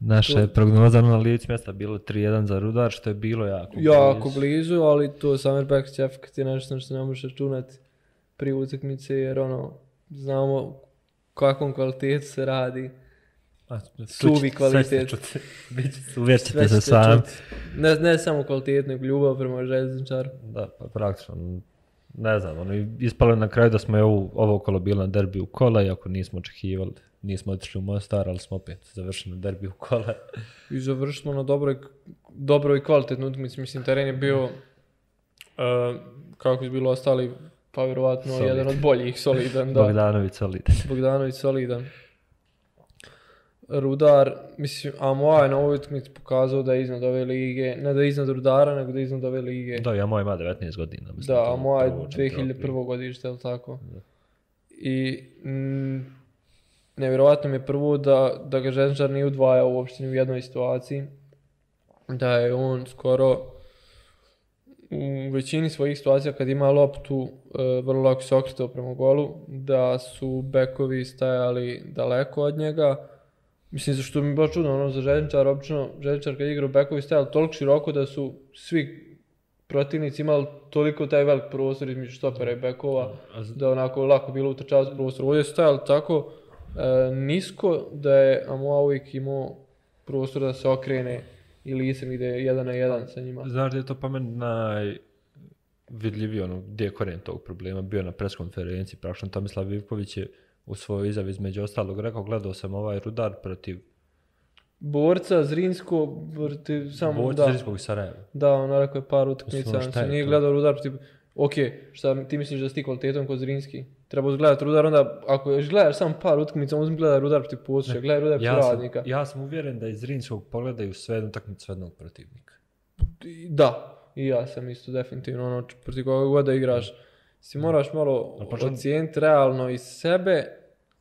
Naša je prognoza na licu mjesta bilo 3-1 za Rudar, što je bilo jako blizu. Jako blizu, ali to Samir Bekrić efekt je nešto što ne možeš računati pri utakmice, jer ono, znamo kakvom kvalitetu se radi. A, Suvi kvalitet. Uvjerćete se sam. Ne, ne samo kvalitet, nego ljubav prema željezničaru. Da, pa praktično. Ne znam, ono, ispalo na kraju da smo je ovo, ovo kolo bilo na derbi u kola, iako nismo očekivali nismo otišli u Mostar, ali smo opet završili na derbi u kole. I završili smo na dobroj, dobroj i kvalitetnoj utakmici. Mislim, teren je bio, uh, kako je bilo ostali, pa vjerovatno Solid. jedan od boljih, solidan. Da. Bogdanović solidan. Bogdanović solidan. Rudar, mislim, a moja je na ovoj utakmici pokazao da je iznad ove lige, ne da je iznad Rudara, nego da je iznad ove lige. Da, ja moja ima 19 godina. Mislim, da, a moja je 2001. godište, je li tako? Da. I mm, nevjerovatno mi je prvo da, da ga Željezničar nije udvajao uopšte u jednoj situaciji. Da je on skoro u većini svojih situacija kad ima loptu e, vrlo lako se okretao prema golu, da su bekovi stajali daleko od njega. Mislim, zašto mi je bilo čudno, ono za Željezničar, obično Željezničar kad igra bekovi stajali toliko široko da su svi protivnici imali toliko taj velik prostor između štopera i bekova, da onako lako bilo utrčavati prostor. Ovdje su stajali tako, e, nisko, da je Amoa uvijek imao prostor da se okrene i Lisem ide jedan na jedan sa njima. Znaš da je to pa meni najvidljiviji ono, gdje je koren tog problema, bio na preskonferenciji, praktično Tomislav Vivković je u svojoj izjavi između ostalog rekao, gledao sam ovaj rudar protiv Borca Zrinsko protiv samo Borca da. Zrinskog Sarajeva. Da, on rekao je par utakmica, znači nije gledao rudar protiv Ok, šta ti misliš da si ti kvalitetom kod Zrinski? treba uzgledati Rudar, onda ako još gledaš samo par utakmica, uzmi gledaj Rudar protiv Posuša, gledaj Rudar protiv ja radnika. Ja sam uvjeren da iz Rinskog pogledaju sve jednu utakmicu jednog protivnika. Da, i ja sam isto definitivno ono protiv koga god da igraš. Si moraš malo ocijeniti realno iz sebe,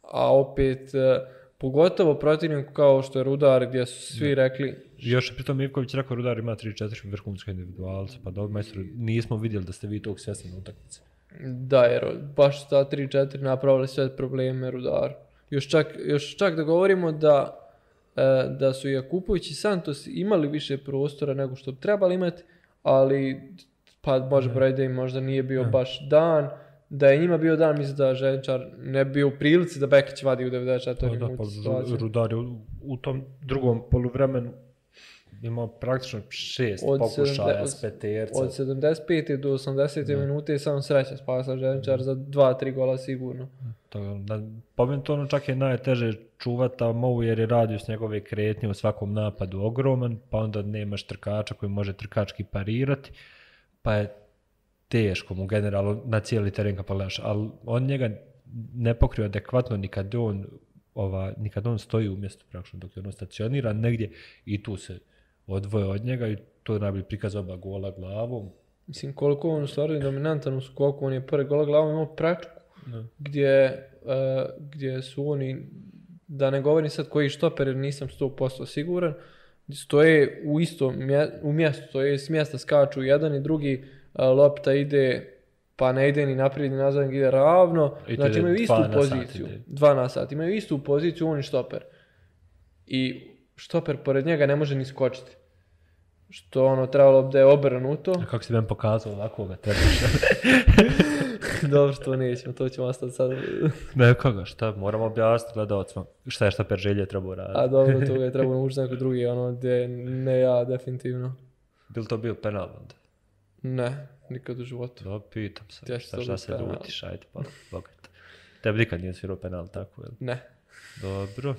a opet uh, pogotovo protivniku kao što je Rudar gdje su svi da. rekli... Još je pritom Mirković rekao Rudar ima 3-4 vrhunske individualce, pa dobro majstru, nismo vidjeli da ste vi tog svjesni na utakmici. Da, jer baš ta 3-4 napravili sve probleme Rudar. Još čak, još čak da govorimo da, e, da su Jakupović i Santos imali više prostora nego što bi trebali imati, ali pa može broj da im možda nije bio ne. baš dan. Da je njima bio dan, mislim da Ženčar ne bio u prilici da Bekić vadi u 94. Pa, da, pa, Rudar je u, u tom drugom poluvremenu imao praktično šest od pokušaja s peterca. Od 75. do 80. Ne. minute je samo sreća spasa Ženičar za dva, tri gola sigurno. To, da, pomen to ono čak je najteže čuvata Movu jer je radio s njegove kretnje u svakom napadu ogroman, pa onda nemaš trkača koji može trkački parirati, pa je teško mu generalno na cijeli teren kad pogledaš, ali on njega ne pokrije adekvatno nikad on ova, nikad on stoji u mjestu praktično dok je ono stacioniran negdje i tu se odvoje od njega i to je najbolji prikaz oba gola glavom. Mislim, koliko on stvarno dominantan u skoku, on je prvi gola glavom imao prečku, no. gdje, uh, gdje su oni, da ne govorim sad koji štoper, jer nisam 100% siguran, stoje u isto mje, u mjestu, to je s mjesta skaču jedan i drugi, lopta ide pa ne ide ni naprijed ni nazad, ide ravno, I znači imaju istu poziciju, dva na sat, imaju istu poziciju, on je štoper. I štoper pored njega ne može ni skočiti što ono trebalo da je obrnuto. A kako si vam pokazao ovako ga trebaš? Dobro, što nećemo, to ćemo ostati sad. ne, koga, šta, moramo objasniti gledalcima šta je šta per želje trebao raditi. A dobro, to je trebao naučiti neko drugi, ono, gdje ne ja, definitivno. Bil to bio penal onda? Ne, nikad u životu. Da, pitam se, šta, šta se ljutiš, ajde, pa, bogat. Tebi nikad nije svirao penal, tako, jel? Ne. Dobro.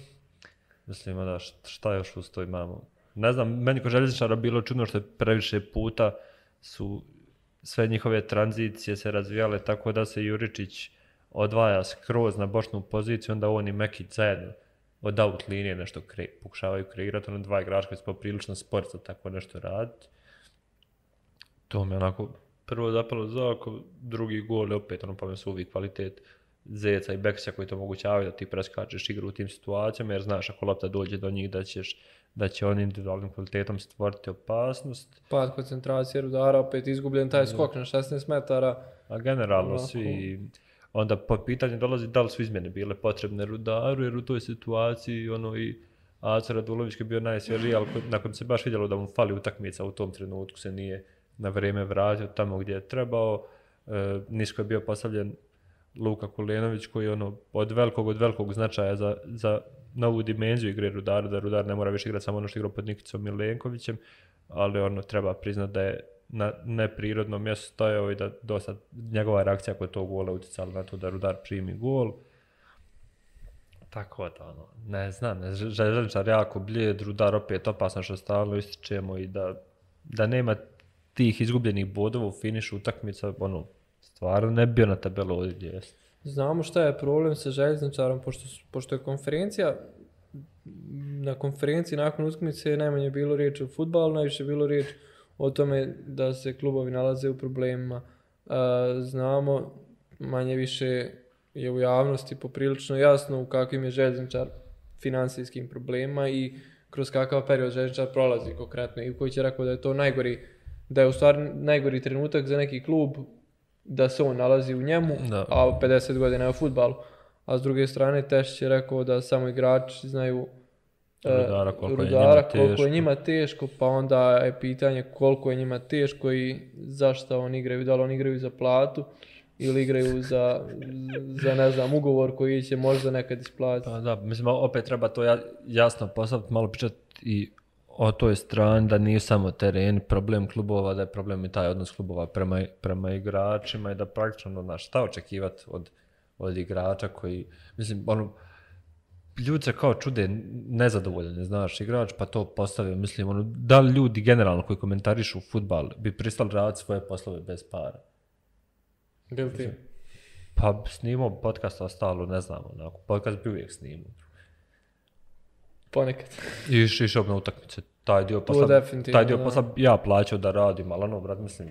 Mislim, da šta još uz to imamo? ne znam, meni ko željezničara bilo čudno što je previše puta su sve njihove tranzicije se razvijale tako da se Juričić odvaja skroz na bočnu poziciju, onda on i Mekić zajedno od out linije nešto kre, pokušavaju kreirati, ono dva igrača koji su poprilično sport za tako nešto raditi. To me onako prvo zapalo za oko, drugi gol je opet ono pa me su kvalitet Zeca i Beksa koji to omogućavaju da ti preskačeš igru u tim situacijama jer znaš ako lopta dođe do njih da ćeš da će on individualnim kvalitetom stvoriti opasnost. Pad koncentracije rudara, opet izgubljen taj skok na 16 metara. A generalno Onako. svi, onda po pitanju dolazi da li su izmjene bile potrebne rudaru, jer u toj situaciji ono i Aca Radulović je bio najsvježiji, ali nakon se baš vidjelo da mu fali utakmica u tom trenutku, se nije na vrijeme vratio tamo gdje je trebao. E, nisko je bio postavljen Luka Kulenović koji je ono od velikog od velikog značaja za, za novu dimenziju igre Rudara, da Rudar ne mora više igrati samo ono što igrao pod Nikicom Milenkovićem, ali ono treba priznat da je na neprirodno mjesto stojao ovaj i da dosta njegova reakcija kod tog gola utjecala na to da Rudar primi gol. Tako da, ono, ne znam, ne, željeničar jako blijed, Rudar opet opasno što stalno ističemo i da, da nema tih izgubljenih bodova u finišu utakmica, ono, stvarno ne bio na tabelu ovdje jeste. Znamo šta je problem sa željezničarom, pošto, pošto je konferencija, na konferenciji nakon utakmice je najmanje bilo riječ o futbalu, najviše bilo riječ o tome da se klubovi nalaze u problemima. Znamo, manje više je u javnosti poprilično jasno u kakvim je željezničar finansijskim problema i kroz kakav period željezničar prolazi konkretno. I koji će rekao da je to najgori, da je u stvari najgori trenutak za neki klub da se on nalazi u njemu, da. a 50 godina je u futbalu. A s druge strane, Teš je rekao da samo igrači znaju e, Rudara, koliko, Rudara, je koliko je njima teško, pa onda je pitanje koliko je njima teško i zašto oni igraju, da li oni igraju za platu ili igraju za, za ne znam, ugovor koji će možda nekad isplatiti. Pa da, mislim, opet treba to jasno postaviti, malo pričati i o toj strani da nije samo teren problem klubova, da je problem i taj odnos klubova prema, prema igračima i da praktično, znaš, šta očekivati od, od igrača koji, mislim, ono, ljudi se kao čude nezadovoljeni, znaš, igrač pa to postavio, mislim, ono, da li ljudi generalno koji komentarišu futbal bi pristali raditi svoje poslove bez para? Bil ti? Pa snimao podcast ostalo, ne znam, onako, podcast bi uvijek snimao. Ponekad. Iš, išao na utakmice. Taj dio posla, taj dio posla ja plaćao da radim, ali ono, brat, mislim,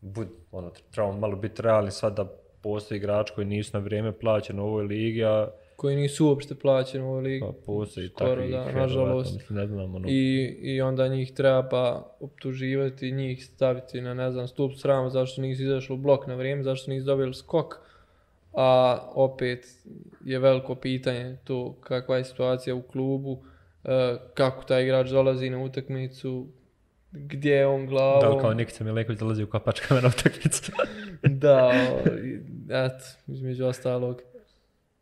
bud, ono, trebamo malo biti realni sad da postoji igrač koji nisu na vrijeme plaćeni u ovoj ligi, a koji nisu uopšte plaćeni u ovoj ligi. Pa postoji takvi da, nažalost. Ne znam, ono. I, I onda njih treba pa optuživati, njih staviti na, ne znam, stup srama zašto nisu izašli u blok na vrijeme, zašto nisu dobili skok. A opet je veliko pitanje to kakva je situacija u klubu, e, kako taj igrač dolazi na utakmicu, gdje je on glavom. Da li kao Nikica Mileković dolazi u kapačkama na utakmicu? da, eto, između ostalog.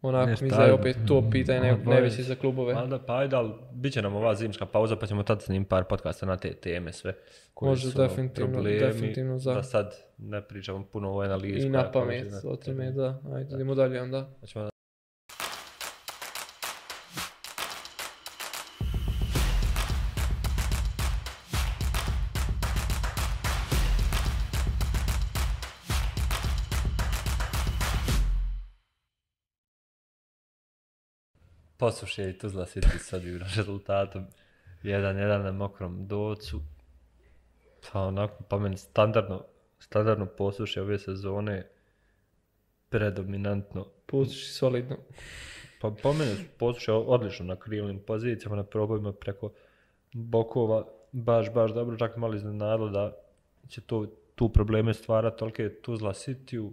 Onako Neš, mi je opet to pitanje ne, najveće za klubove. Pa da, pa ajde, ali bit će nam ova zimska pauza, pa ćemo tad s njim par podcasta na te teme sve. Koje Može, su definitivno, problemi, definitivno za. Da sad ne pričamo puno o analizu. I na pamet, o tome, da. Ajde, idemo dalje onda. Znači, poslušaj i Tuzla City sad igra rezultatom 1-1 na mokrom docu. Pa onako, pa meni standardno, standardno poslušaj ove sezone predominantno. Poslušaj solidno. Pa po meni poslušaj odlično na krilnim pozicijama, na probojima preko bokova, baš, baš dobro, čak malo iznenadilo da će to, tu probleme stvarati, toliko je Tuzla City-u.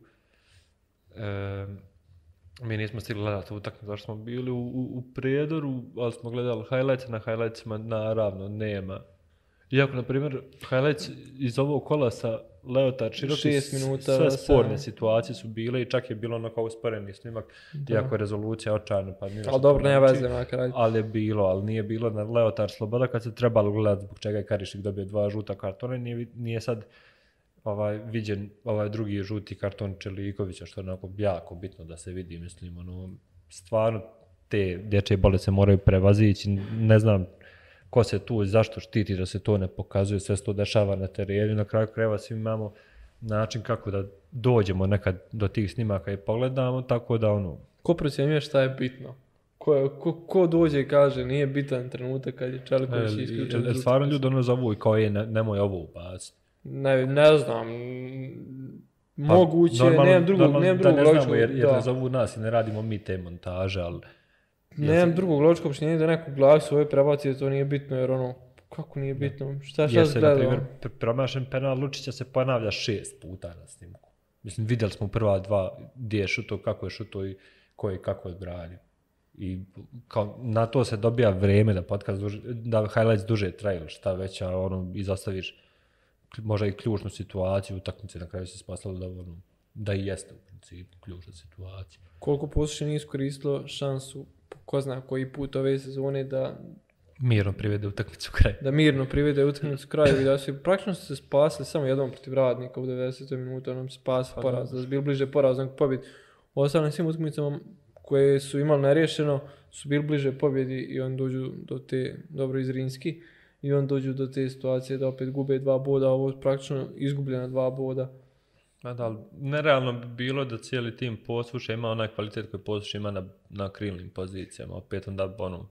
E, Mi nismo stigli gledati utakmicu, zašto smo bili u, u, u prijedoru, ali smo gledali highlights, na highlightsima naravno nema. Iako, na primjer, highlights iz ovog kola sa Leota Čiroki, minuta, sve sporne sa... situacije su bile i čak je bilo ono kao usporeni snimak, da. iako je rezolucija očajna. Pa nije ali dobro, nema veze na kraju. Ali je bilo, ali nije bilo na Leotar Sloboda kad se trebalo gledati zbog čega je Karišik dobio dva žuta kartona, nije, nije sad ovaj viđen ovaj drugi žuti karton Čelikovića što je onako jako bitno da se vidi mislim ono stvarno te dječje bole se moraju prevazići ne znam ko se tu, zašto štiti da se to ne pokazuje, sve se to dešava na terenu, na kraju krajeva svi imamo način kako da dođemo nekad do tih snimaka i pogledamo, tako da ono... Ko procjenjuje šta je bitno? Ko, ko, ko dođe i kaže nije bitan trenutak kad je Čeliković E, isključen? e, Stvarno ljudi ono zovu i kao je, ne, nemoj ovo ubaciti. Ne, ne znam. Pa, Moguće, normalno- nemam drugog, normalno nemam da drugog ne znamo logičkog, jer, jer da. ne zovu nas i ne radimo mi te montaže, ali Nemam drugog logičkog objašnjenja da neko glavi svoje prebaci da to nije bitno, jer ono, kako nije bitno, šta šta jer se gledao? primjer, pr- promašen penal Lučića se ponavlja šest puta na snimku. Mislim, vidjeli smo prva dva gdje je šuto, kako je šuto i ko je kako je odbranio. I kao, na to se dobija vrijeme da podcast duže, da highlights duže traju, ili šta već, a ono, izostaviš možda i ključnu situaciju, utakmice na kraju se spasalo da, ono, da i jeste u principu ključna situacija. Koliko poslušaj nije iskoristilo šansu, ko zna koji put ove sezone, da, Mirno privede utakmicu kraj. da mirno privede utakmicu kraju i da su praktično se spasili samo jednom protiv radnika u 90. minuta, onom se spasi Pa poraz, da su bili bliže poraznog pobjedi. U ostalim svim utakmicama koje su imali nerješeno su bili bliže pobjedi i on dođu do te, dobro iz Rinski, i on dođu do te situacije da opet gube dva boda, a ovo je praktično izgubljena dva boda. Ma da, ali nerealno bi bilo da cijeli tim posluša ima onaj kvalitet koji posluša ima na, na krilnim pozicijama. Opet onda ono,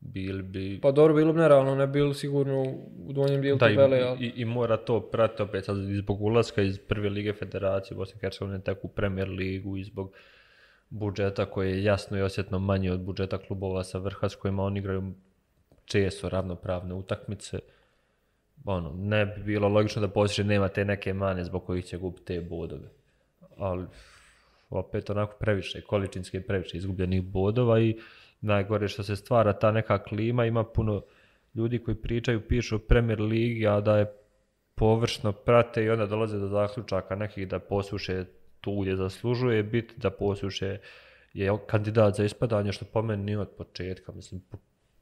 bili bi... Pa dobro, bilo bi nerealno, ne bilo sigurno u donjem dijelu da, tabele, ali i, i, mora to pratiti opet sad i zbog ulaska iz prve lige federacije Bosne i Hercegovine tek u Premier ligu i zbog budžeta koji je jasno i osjetno manji od budžeta klubova sa vrha s kojima oni igraju često ravnopravne utakmice. Ono, ne bi bilo logično da posjeće nema te neke mane zbog kojih će gubiti te bodove. Ali opet onako previše, količinski previše izgubljenih bodova i najgore što se stvara ta neka klima, ima puno ljudi koji pričaju, pišu o Premier Ligi, a da je površno prate i onda dolaze do zaključaka nekih da posuše tu gdje zaslužuje biti, da posuše je kandidat za ispadanje, što po meni nije od početka. Mislim,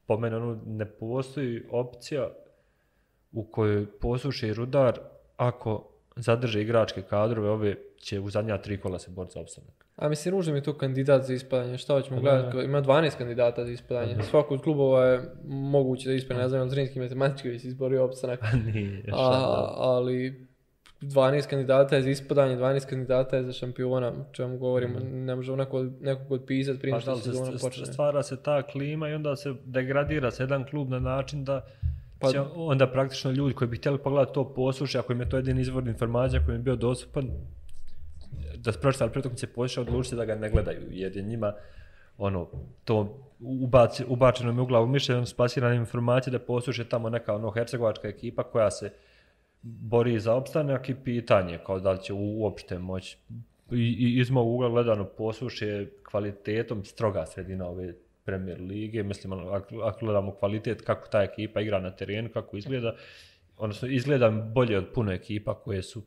po, meni ono, ne postoji opcija u kojoj posuše i rudar ako zadrže igračke kadrove, ove će u zadnja tri kola se boriti za opstanak. A mislim, ružno mi je to kandidat za ispadanje. Šta hoćemo gledati? da. Ima 12 kandidata za ispadanje. Svako od klubova je moguće da ispadne. Ne znam, Zrinski matematički već izborio opstanak. Nije, šta A, da. ali 12 kandidata je za ispadanje, 12 kandidata je za šampiona, o čemu govorimo. Ne možemo neko, nekog odpisati prije Pa što se sezona se počne. stvara se ta klima i onda se degradira se jedan klub na način da Pa- će onda praktično ljudi koji bi htjeli pogledati to poslušaj, ako im je to jedin izvor informacija koji im je bio dostupan, da pročitali pretuknice poslušaj, odlučite da ga ne gledaju, jer je njima ono, to ubaci, ubačeno je u glavu mišljenje, ono spasirane informacije da poslušaj tamo neka ono hercegovačka ekipa koja se bori za opstanak i pitanje kao da li će uopšte moći i, iz mog ugla gledano posluše kvalitetom stroga sredina ove Premier lige, mislim ono, ako, ako gledamo kvalitet kako ta ekipa igra na terenu, kako izgleda, odnosno izgleda bolje od puno ekipa koje su,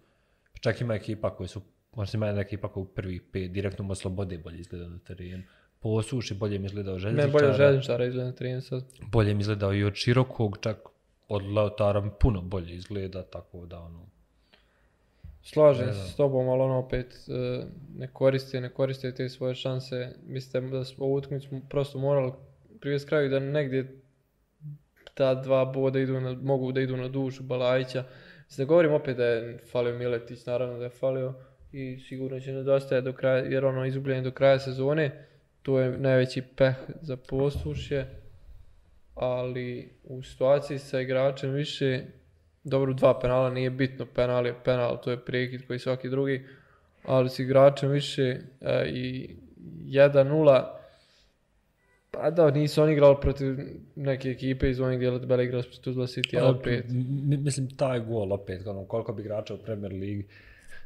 čak ima ekipa koje su, možda ima jedna ekipa koja u prvih pet direktno od slobode bolje izgleda na terenu. Posuši bolje mi izgleda od Ne, željezničara bolje željezničara izgleda na 13 sad. bolje mi izgledao i od širokog, čak od Lautara puno bolje izgleda, tako da ono... Slažem se s tobom, ali ono opet e, ne koriste, ne koriste te svoje šanse. Mislim da smo ovu utakmicu prosto morali privesti kraju da negdje ta dva boda idu na, mogu da idu na dušu Balajića. Da govorim opet da je falio Miletić, naravno da je falio i sigurno će nedostajati do kraja, jer ono izgubljen do kraja sezone, to je najveći peh za poslušje, ali u situaciji sa igračem više dobro, dva penala nije bitno, penal je penal, to je prekid koji svaki drugi, ali s igračem više e, i 1-0, pa da, nisu oni igrali protiv neke ekipe iz onih dijela tabela igrali protiv Tuzla City, ali opet. Mislim, taj gol opet, ono, koliko bi igrača u Premier Ligi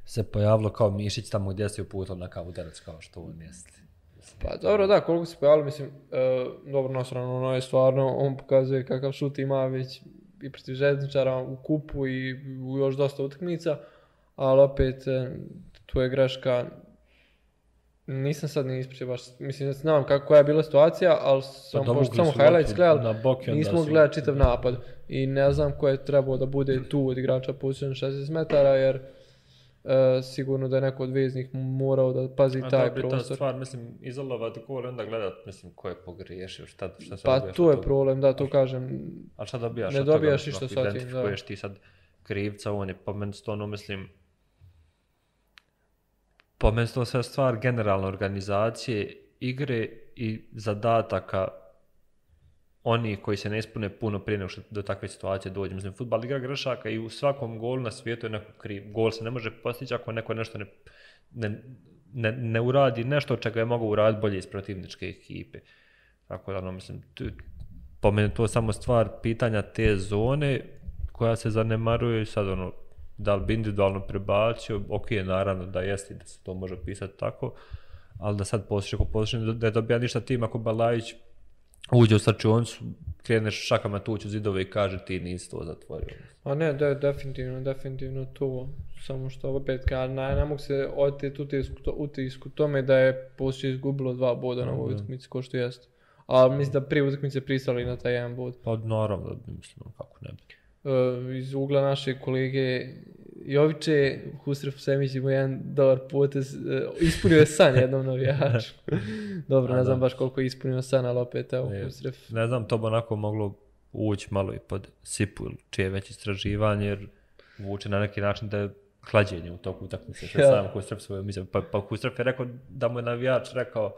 se pojavilo kao Mišić tamo gdje se uputao na kao udarac kao što on jeste. Pa dobro, da, koliko se pojavili, mislim, e, dobro nasrano, ono je stvarno, on pokazuje kakav šut ima već i protiv željezničara u kupu i u još dosta utakmica, ali opet e, tu je greška, nisam sad ni ispričao baš, mislim da znam kako, koja je bila situacija, ali sam, dovukli pošto samo highlights gledali, na nismo su- gledali čitav napad. I ne znam ko je trebao da bude tu od igrača pozicionan 60 metara, jer e, sigurno da je neko od veznih morao da pazi A taj prostor. Ta stvar, mislim, izolovat gol onda gledat, mislim, ko je pogriješio, šta, šta se Pa tu je problem, da, to kažem. A šta dobijaš? Ne dobijaš ništa sa tim, da. ti sad krivca, on je po meni stvarno, mislim, po meni to sve stvar generalne organizacije, igre i zadataka oni koji se ne ispune puno prije nego što do takve situacije dođe. Mislim, futbal igra grešaka i u svakom golu na svijetu je neko kriv. Gol se ne može postići ako neko nešto ne, ne, ne, ne uradi nešto čega je mogu uraditi bolje iz protivničke ekipe. Tako da, no, mislim, tu, po meni to samo stvar pitanja te zone koja se zanemaruje i sad ono, da li bi individualno prebacio, ok, naravno da jeste da se to može pisati tako, ali da sad posliš ako posliš da je dobija ništa tim ako Balajić uđe u srčioncu, kreneš šakama tući u zidove i kaže ti nisi to zatvorio. A ne, da je definitivno, definitivno to. Samo što opet kad ne, ne mogu se oteti utisku, utisku tome da je poslije izgubilo dva boda na ovoj utakmici, ko što jeste. A mislim da prije utakmice pristali na taj jedan bod. Pa naravno mislim, kako ne bi. Uh, iz ugla naše kolege Joviće, Husrev Semić ima jedan dobar potez, uh, ispunio je san jednom navijaču. Dobro, A, ne znam baš koliko je ispunio san, ali opet, evo, ne, Husrev. Ne znam, to bi onako moglo ući malo i pod Sipu ili čije već istraživanje, jer vuče na neki način da je hlađenje u toku utakmice, što je sam Husrev svoje mislim. Pa, pa Husrev je rekao da mu je navijač rekao,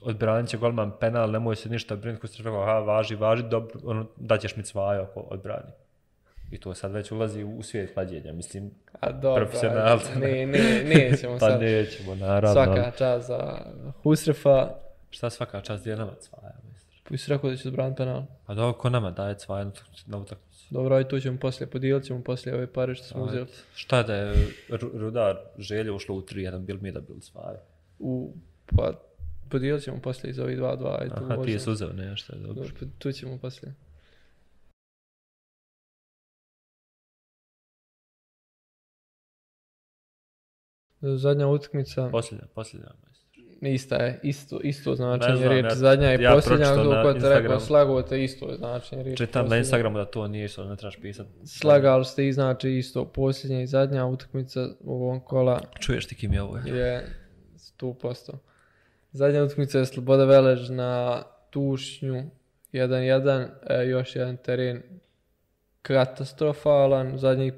odbranit će golman penal, nemoj se ništa brinuti, Husrev rekao, aha, važi, važi, dobro, ono, daćeš mi cvaja ako odbrani. I to sad već ulazi u svijet klađenja, mislim, A dobro, profesionalca. Ne, ne, nećemo pa sad. Pa nećemo, naravno. Svaka čast za Husrefa. Šta svaka čast, gdje nama cvaja? Pa si rekao da će zbraniti penal. Pa dobro, ko nama daje cvaja na utakmicu? Dobro, aj tu ćemo poslije, podijelit ćemo poslije ove pare što smo uzeli. Šta da je Rudar želje ušlo u 3-1, bil mi da bil cvaja? U, pa podijelit ćemo poslije iz ovih 2-2. Aha, ti je uzeo nešto, dobro. Dobro, pa tu ćemo poslije. Zadnja utakmica. Posljednja, posljednja. Ista je, isto, isto značenje znam, riječi. Ja, Zadnja i ja posljednja, kako te rekao, slago te isto značenje riječi. Čitam na Instagramu da to nije isto, ne trebaš pisati. Slagali ste i znači isto posljednja i zadnja utakmica u ovom kola. Čuješ ti kim je ovo? Je 100%. Zadnja utakmica je Sloboda Velež na Tušnju 1-1, e, još jedan teren katastrofalan, zadnjih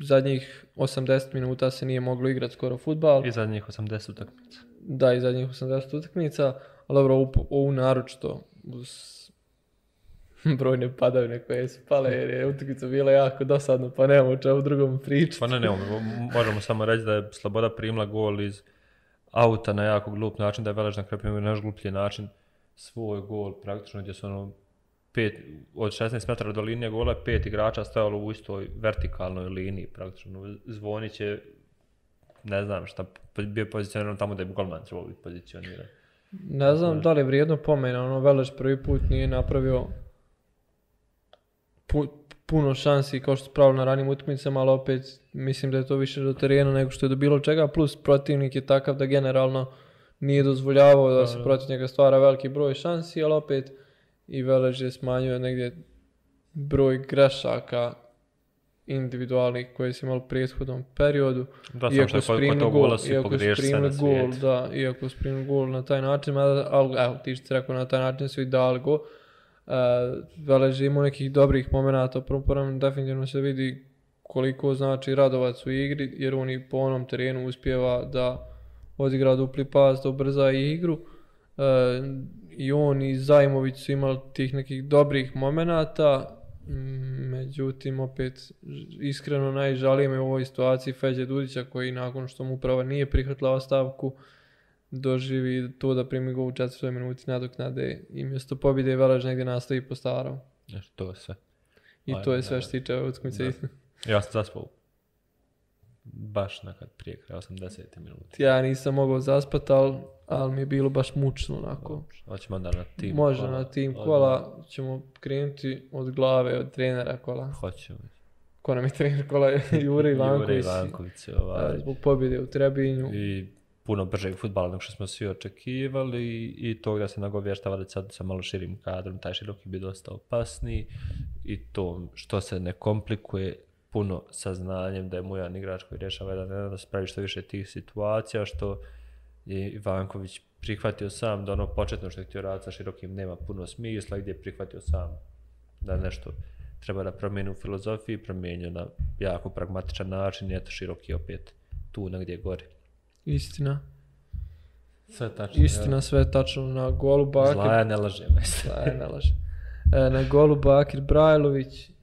zadnjih 80 minuta se nije moglo igrati skoro futbal. I zadnjih 80 utakmica. Da, i zadnjih 80 utakmica, ali dobro, ovu, naročito uz brojne padavine koje su pale jer je utakmica bila jako dosadna, pa nemamo o čemu drugom pričati. Pa ne, ne, možemo samo reći da je Sloboda primila gol iz auta na jako glup način, da je Velež na kraju primio na gluplji način svoj gol praktično gdje su ono pet, od 16 metara do linije gola pet igrača stajalo u istoj vertikalnoj liniji praktično. Zvonić će, ne znam šta, bio pozicioniran tamo da je golman trebao biti pozicioniran. Ne znam da li je vrijedno pomena, ono Veleš prvi put nije napravio pu, puno šansi kao što su pravili na ranim utakmicama, ali opet mislim da je to više do terena nego što je do bilo čega, plus protivnik je takav da generalno nije dozvoljavao da se protiv njega stvara veliki broj šansi, ali opet i Velež je smanjio negdje broj grešaka individualnih koje su imali u prethodnom periodu. Da, iako sam što je to gola su pogriješili na gol, da, iako primili gol na taj način, ali evo, ti što rekao, na taj način su i dali go. Uh, Velež je imao nekih dobrih momenta, prvo definitivno se vidi koliko znači Radovac u igri, jer on i po onom terenu uspjeva da odigra dupli pas, da ubrza igru. Uh, i on i Zajmović su imali tih nekih dobrih momenata, međutim opet iskreno najžalije me u ovoj situaciji Feđe Dudića koji nakon što mu uprava nije prihvatila ostavku doživi to da primi go u četvrtoj minuti nadoknade i mjesto pobjede Velež negdje nastavi po starom. To je sve. I to je sve što tiče utakmice. Ja sam zaspao baš nekad prije kraja 80. minuti. Ja nisam mogao zaspati, ali, ali mi je bilo baš mučno onako. Hoćemo onda na tim Može kola. na tim kola, od... ćemo krenuti od glave, od trenera kola. Hoćemo. Ko nam je trener kola? Jure Ivanković. Jure Ivanković. Ovaj. Zbog pobjede u Trebinju. I puno bržeg futbala nego što smo svi očekivali i, i to da se nagovještava da sad sa malo širim kadrom, taj široki bi dosta opasniji i to što se ne komplikuje puno saznanjem da je Mujan igrač koji rješava jedan jedan da se pravi što više tih situacija što je Ivanković prihvatio sam da ono početno što je htio raditi sa širokim nema puno smisla gdje je prihvatio sam da nešto treba da promijeni u filozofiji, promijenio na jako pragmatičan način i eto široki opet tu negdje gore. Istina. Sve tačno. Istina, sve tačno na golu Bakir. Zlaja ne laže. Zlaja ne laže. E, na golu Bakir Brajlović,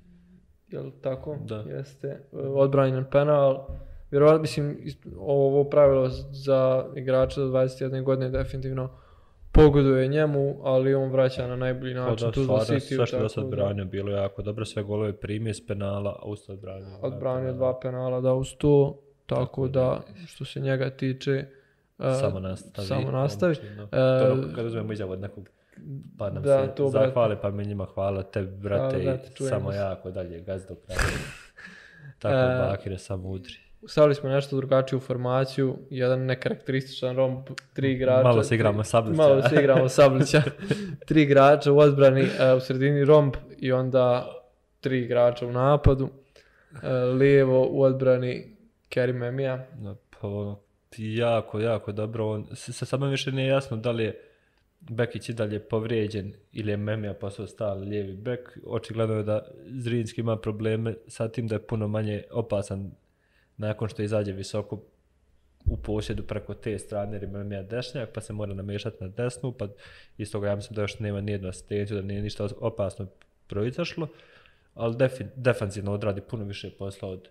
je li tako? Da. Jeste. Odbranjen penal. Vjerovatno, mislim, ovo pravilo za igrača do 21. godine definitivno pogoduje njemu, ali on vraća na najbolji način. tu stvarno, sve što je sad branio bilo jako dobro, sve golove primije s penala, a usto odbranio. Odbranio dva penala, da uz to, tako, tako da, što se njega tiče, samo nastavi. Samo nastavi. Uh, to kad uzmemo izjavu od nekog pa nam da, se to, zahvale, pa mi njima hvala te, brate, hvala, brate samo se. jako dalje, gaz do kraja. Tako, uh, Bakire samo udri. Stavili smo nešto drugačiju formaciju, jedan nekarakterističan romb, tri igrača. Malo se igramo Sablića. Malo se igramo Sablića. tri igrača u odbrani, uh, u sredini romb i onda tri igrača u napadu. Uh, lijevo u odbrani Kerim Emija. Pa ono, jako, jako dobro. On, se samo više nije jasno da li je Bekić i dalje povrijeđen ili je Memija postao stal lijevi bek. Očigledno je da Zrinski ima probleme sa tim da je puno manje opasan nakon što izađe visoko u posjedu preko te strane jer Memija dešnjak pa se mora namješati na desnu pa iz toga ja mislim da još nema nijednu asistenciju da nije ništa opasno proizašlo ali defi, defanzivno odradi puno više posla od,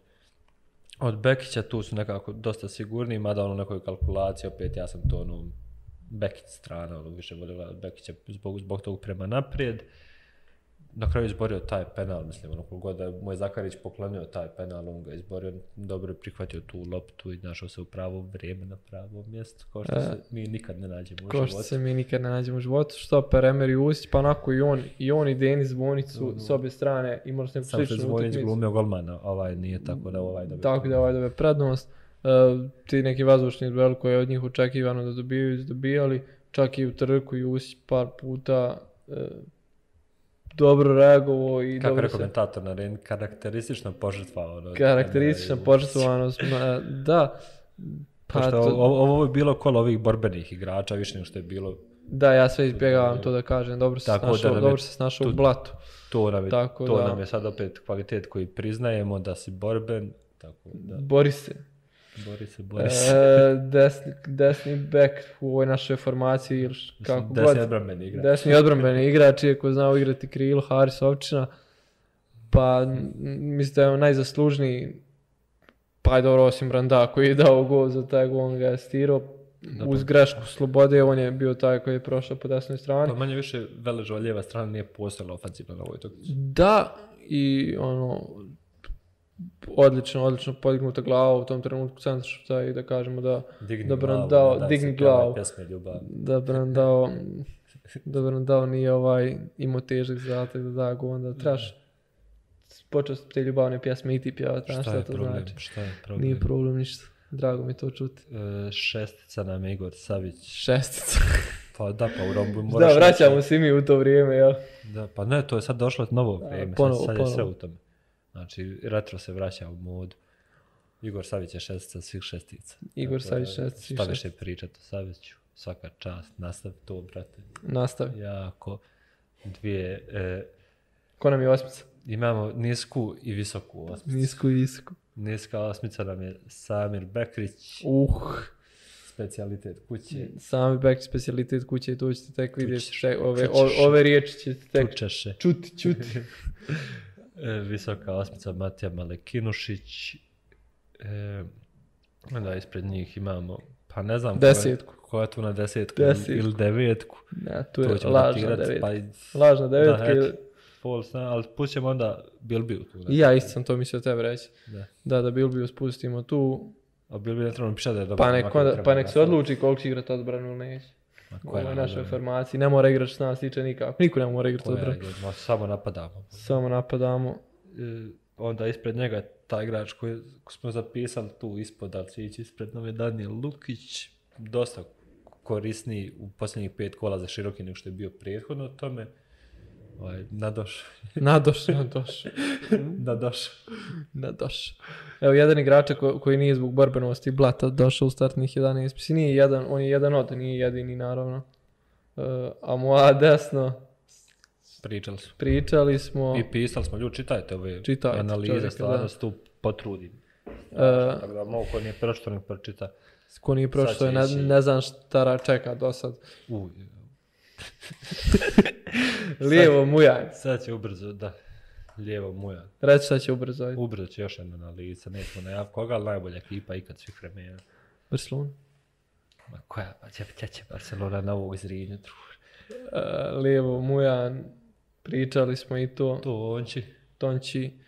od Bekića tu su nekako dosta sigurni, mada ono nekoj kalkulaciji, opet ja sam to ono Bekić strana, ono više voljela Bekića zbog, zbog tog prema naprijed na kraju izborio taj penal, mislim, ono god da mu je Zakarić poklonio taj penal, on ga izborio, dobro je prihvatio tu loptu i našao se u pravo vrijeme na pravo mjesto, kao što e, se mi nikad ne nađemo u životu. Kao što se mi nikad ne nađemo u životu, što per Emer i Usić, pa onako i on, i on i Denis Zvonicu mm. s obje strane, imali smo neku sličnu utakmicu. Samo se Zvonić glumio golmana, ovaj nije tako da ovaj dobe Tako da ovaj dobe prednost. Uh, ti neki vazdušni duel koji je od njih očekivano da dobijaju, dobijali, čak i u trku i Usić par puta uh, dobro reagovao i Kako dobro je komentator na ren, karakteristično požrtvao. Ono, karakteristično da. Pa Pošto to... ovo, ovo je bilo kolo ovih borbenih igrača, više nego što je bilo... Da, ja sve izbjegavam to da kažem, dobro se Tako snašao, dobro se snašao u blatu. To, nam je, tako to da, nam je sad opet kvalitet koji priznajemo da si borben. Tako da. Bori se. Bori se, bori se. E, desni, desni back u ovoj našoj formaciji. Ili kako desni god, odbrambeni igrač. Desni odbrambeni igrač, iako znao igrati krilo, Haris Ovčina. Pa mislim da je on najzaslužniji. Pa je dobro, osim Branda koji je dao gol za taj gol, on ga je stirao. Uz grešku slobode, on je bio taj koji je prošao po desnoj strani. Pa manje više lijeva strana nije postojala ofenzivno na ovoj tokici. Da, i ono, odlično, odlično podignuta glava u tom trenutku centra šuta i da kažemo da digni da glavu, dao, da, digni glavu, da Brandao da Brandao nije ovaj imao težak zadatak da da go, onda trebaš počeo te ljubavne pjesme i ti pjevati, šta, šta je to problem, znači. Šta je problem? Nije problem ništa. Drago mi to čuti. E, šestica nam je Igor Savić. Šestica. pa da, pa u Rombu moraš... Da, vraćamo se mi u to vrijeme, jel? Da, pa ne, to je sad došlo novo vrijeme, ponovo, sad, sad je sve u tome. Znači, retro se vraća u modu. Igor Savić je šestica svih šestica. Igor dakle, Savić šestica svih šestica. Šta više pričati o Saviću? Svaka čast. Nastav to, brate. Nastav. Jako. Dvije... E, Ko nam je osmica? Imamo nisku i visoku osmicu. Nisku i visoku. Niska osmica nam je Samir Bekrić. Uh. Specialitet kuće. Samir Bekrić, specialitet kuće i to ćete tek vidjeti. Ove, ove, ove riječi ćete tek Čučeše. čuti, čuti. E, visoka osmica Matija Malekinušić. E, onda ispred njih imamo, pa ne znam desetku. Koja, koja je tu na desetku, desetku. ili devetku. Ne, tu je lažna devetka. Pa, lažna devetka. Da, ili... Pol sna, ali pusćemo onda Bilbiju tu. I ja isto sam to mislio tebe reći. Da, da, da Bilbiju spustimo tu. A Bilbiju ne trebamo pišati da je dobro. Pa nek, pa nek se odluči koliko će igrati odbranu ili neće. U ovoj našoj formaciji. Ne mora igrati što nas tiče nikako. Niko ne mora igrati. Ma, samo napadamo. Samo napadamo. E, onda ispred njega taj igrač koji, koji smo zapisali tu ispod, ali će ići ispred nam je Daniel Lukić. Dosta korisni u posljednjih pet kola za široki nego što je bio prethodno tome. Ovaj, nadoš. Nadoš, nadoš. nadoš. nadoš. Evo, jedan igrač ko, koji nije zbog borbenosti blata došao u startnih 11. Mislim, nije jedan, on je jedan od, nije jedini, naravno. Uh, a moja desno, Pričali smo. pričali smo... I pisali smo, ljudi, čitajte ove Čitajte, analize, stvarno se tu potrudim. E, Tako da mogu ko nije pročito, nek pročita. ko nije će ne, ne znam šta čeka do sad. U, Lijevo mujanj. sad će ubrzo, da. Lijevo muja. Reći šta će ubrzo. ajde. Ubrzo će još jedna analiza, nećemo najav koga, ali najbolja ekipa ikad svih vremena. Barcelona. Ma koja, pa će, će, će Barcelona na ovog zrinju, druže. E, lijevo mujan. Pričali smo i to. Tonči. Tonči.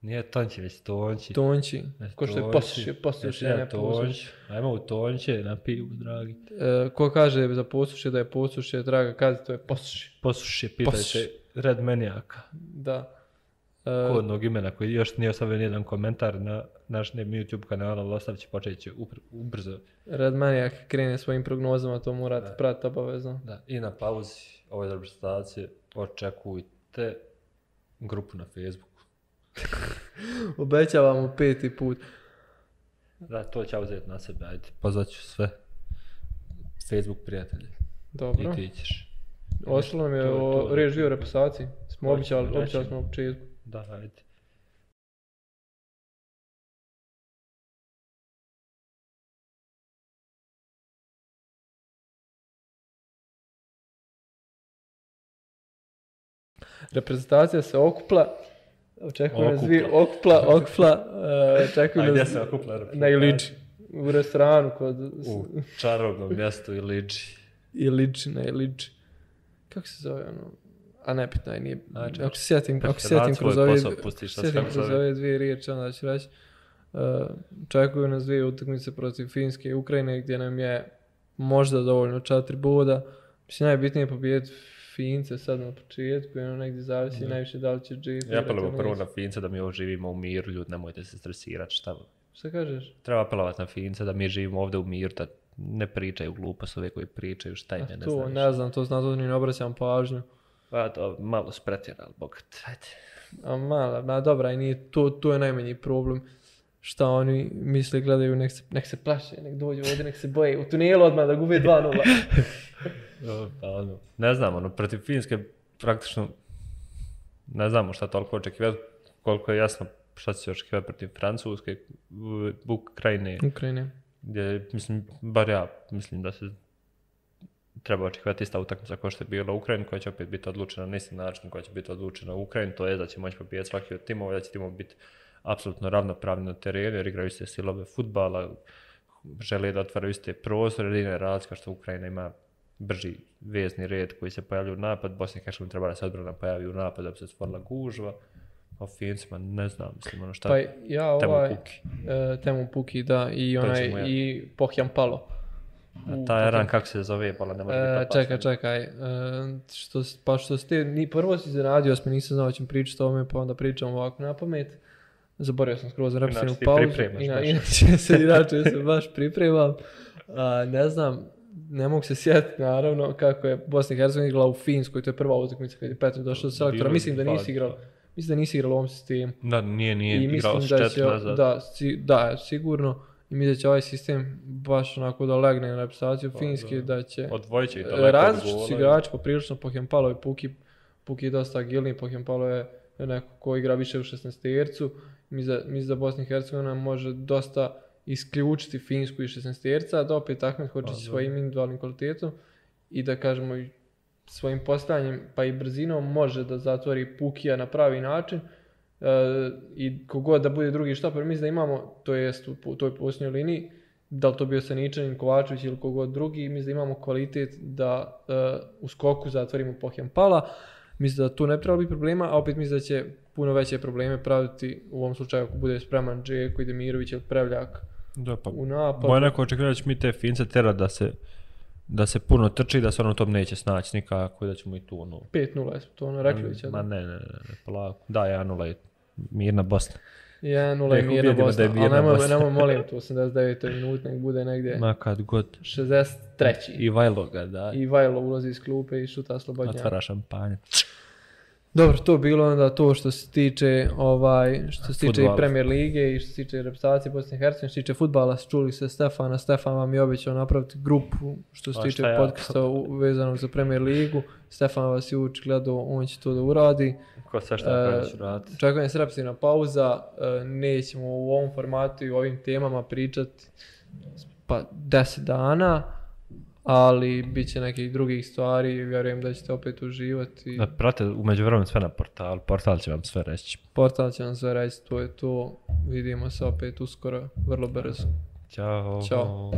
Nije Tonči, već Tonči. Tonči. Ko što je Tonči. poslušio, poslušio, Znači, ne poslušio. Tonči. Ajmo u Tonče, na pivu, dragi. E, ko kaže za poslušje da je poslušje, draga, kazi to je poslušje. Posluši, pitajte Posluši. Red Manijaka. Da. E, Kodnog imena koji još nije ostavio nijedan komentar na naš ne YouTube kanal, ali ostavit će počet će upr- ubrzo. Red Maniac krene svojim prognozama, to morate pratiti obavezno. Da. I na pauzi ove reprezentacije očekujte grupu na Facebooku. Obećavamo peti put. Da, to ću ja uzeti na sebe, ajde. Pozvat ću sve Facebook prijatelje. Dobro. I ti ćeš. Ostalo nam je To o dvije o repasaciji. Smo običali, običali smo u početku. Da, ajde. Reprezentacija se okupla. Očekuju nas Okupla. dvije, okupla, okupla, e, očekuju Ajde, ja nas sam okupla na Iliči. U restoranu kod U čarobnom mjestu Iliči. Iliči, na Iliči. Kako se zove ono? A nebitno je, nije. Čekaj. Ako se sjetim, ako se sjetim kroz ove, sjetim kroz ove dvije riječi, onda ću reći. Uh, očekuju nas dvije utakmice protiv Finske i Ukrajine gdje nam je možda dovoljno četiri boda. Mislim, najbitnije je pobijediti Fince sad na početku ono negdje zavisi najviše da li će GP. Ja apelujem prvo na Fince da mi ovo živimo u miru, ljudi, nemojte se stresirati, šta Šta kažeš? Treba apelovat na Fince da mi živimo ovdje u miru, da ne pričaju glupost ove koji pričaju šta im je, ne to, znam. ne znam, to na to ni ne obraćam pažnju. Pa to malo spretjerali, bog te, ajde. A mala, ma dobra, i nije, to, to je najmanji problem. Šta oni misle, gledaju, nek se, nek se plaše, nek dođu ovdje, nek se boje. U tunelu odmah da gube 2-0. Pa ono, ne znam, ono, protiv Finske praktično ne znamo šta toliko očekivati, koliko je jasno šta će se očekivati protiv Francuske, Ukrajine, Ukrajine. gdje, mislim, bar ja mislim da se treba očekivati ista utakmica kao što je bila u Ukrajini, koja će opet biti odlučena na isti način koja će biti odlučena u Ukrajini, to je da će moći pobijeti svaki od timova, da će timovi biti apsolutno ravnopravni na terenu, jer igraju iste silove futbala, žele da otvaraju iste prostore, jedina je razlika što Ukrajina ima brži vezni red koji se pojavlja u napad, Bosna i Hercegovina treba da se odbrana pojavi u napad da bi se stvorila gužva, a Fincima ne znam, mislim ono šta, Pa ja Temu ovaj... Puki. E, temu Puki, da, i onaj, ja. i Pohjan Palo. A taj ran kako se zove, pa ne može E, biti čekaj, čekaj. E, što, pa što ste, ni prvo si iznenadio sam, nisam znao da ćemo pričati o ovome, pa onda pričam ovako na pamet. Zaboravio sam skroz repsinu Inače ti pauzu. pripremaš Ina, inače se, inače se baš pripremam. A, ne znam, ne mogu se sjetiti naravno kako je Bosna i Hercegovina igrala u Finskoj, to je prva utakmica kad je Petar došao do selektora. Mislim da nisi igrao, mislim da nisi igrao u ovom sistemu. Da, nije, nije I igrao mislim s da četiri nazad. da, si, da, sigurno. I mislim da će ovaj sistem baš onako da legne na reprezentaciju Finske, da će... Odvojit će i E, daleko od Različiti gola. su igrači, poprilično Pohempalo i Puki. Puki je dosta agilniji, Pohempalo je neko ko igra više u 16 tercu. Mislim da, mislim da Bosna i Hercegovina može dosta isključiti Finsku i 16 terca, da opet Ahmed hoće svojim individualnim kvalitetom i da kažemo svojim postajanjem pa i brzinom može da zatvori Pukija na pravi način. E, I kogod da bude drugi štoper, mislim da imamo, to jest u toj posljednjoj liniji, da li to bio Saničanin, Kovačević ili kogod drugi, mislim da imamo kvalitet da e, u skoku zatvorimo Pohjampala. Mislim da tu ne treba biti problema, a opet mislim da će puno veće probleme praviti u ovom slučaju ako bude spreman Džeko i Demirović ili Prevljak Da, pa u napadu. Moje neko očekivati da će mi te Fince tera da se da se puno trči, da se ono tom neće snaći nikako i da ćemo i tu ono... 5-0 jesmo to ono rekli već. Ma ne, ne, ne, ne, polako. Da, 1-0 je mirna Bosna. 1-0 je mirna Bosna, da je ali nemoj, Bosna. nemoj molim tu 89. minut, nek bude negdje Ma kad god. 63. I Vajlo ga, da. I Vajlo ulazi iz klupe i šuta slobodnjaka. Otvara šampanje. Dobro, to bilo onda to što se tiče ovaj što se tiče i Premier lige i što se tiče reprezentacije Bosne i Hercegovine, što se tiče fudbala, čuli se Stefana, Stefan vam je obećao napraviti grupu što se tiče podcasta vezano za Premier ligu. Stefan vas je uči gledao, on će to da uradi. Ko šta uh, e, raditi. Čekam je pauza, uh, nećemo u ovom formatu i ovim temama pričati pa 10 dana ali bit će nekih drugih stvari i vjerujem da ćete opet uživati. Da, prate umeđu vremenu sve na portal, portal će vam sve reći. Portal će vam sve reći, to je to. Vidimo se opet uskoro, vrlo brzo. Ćao. Ćao.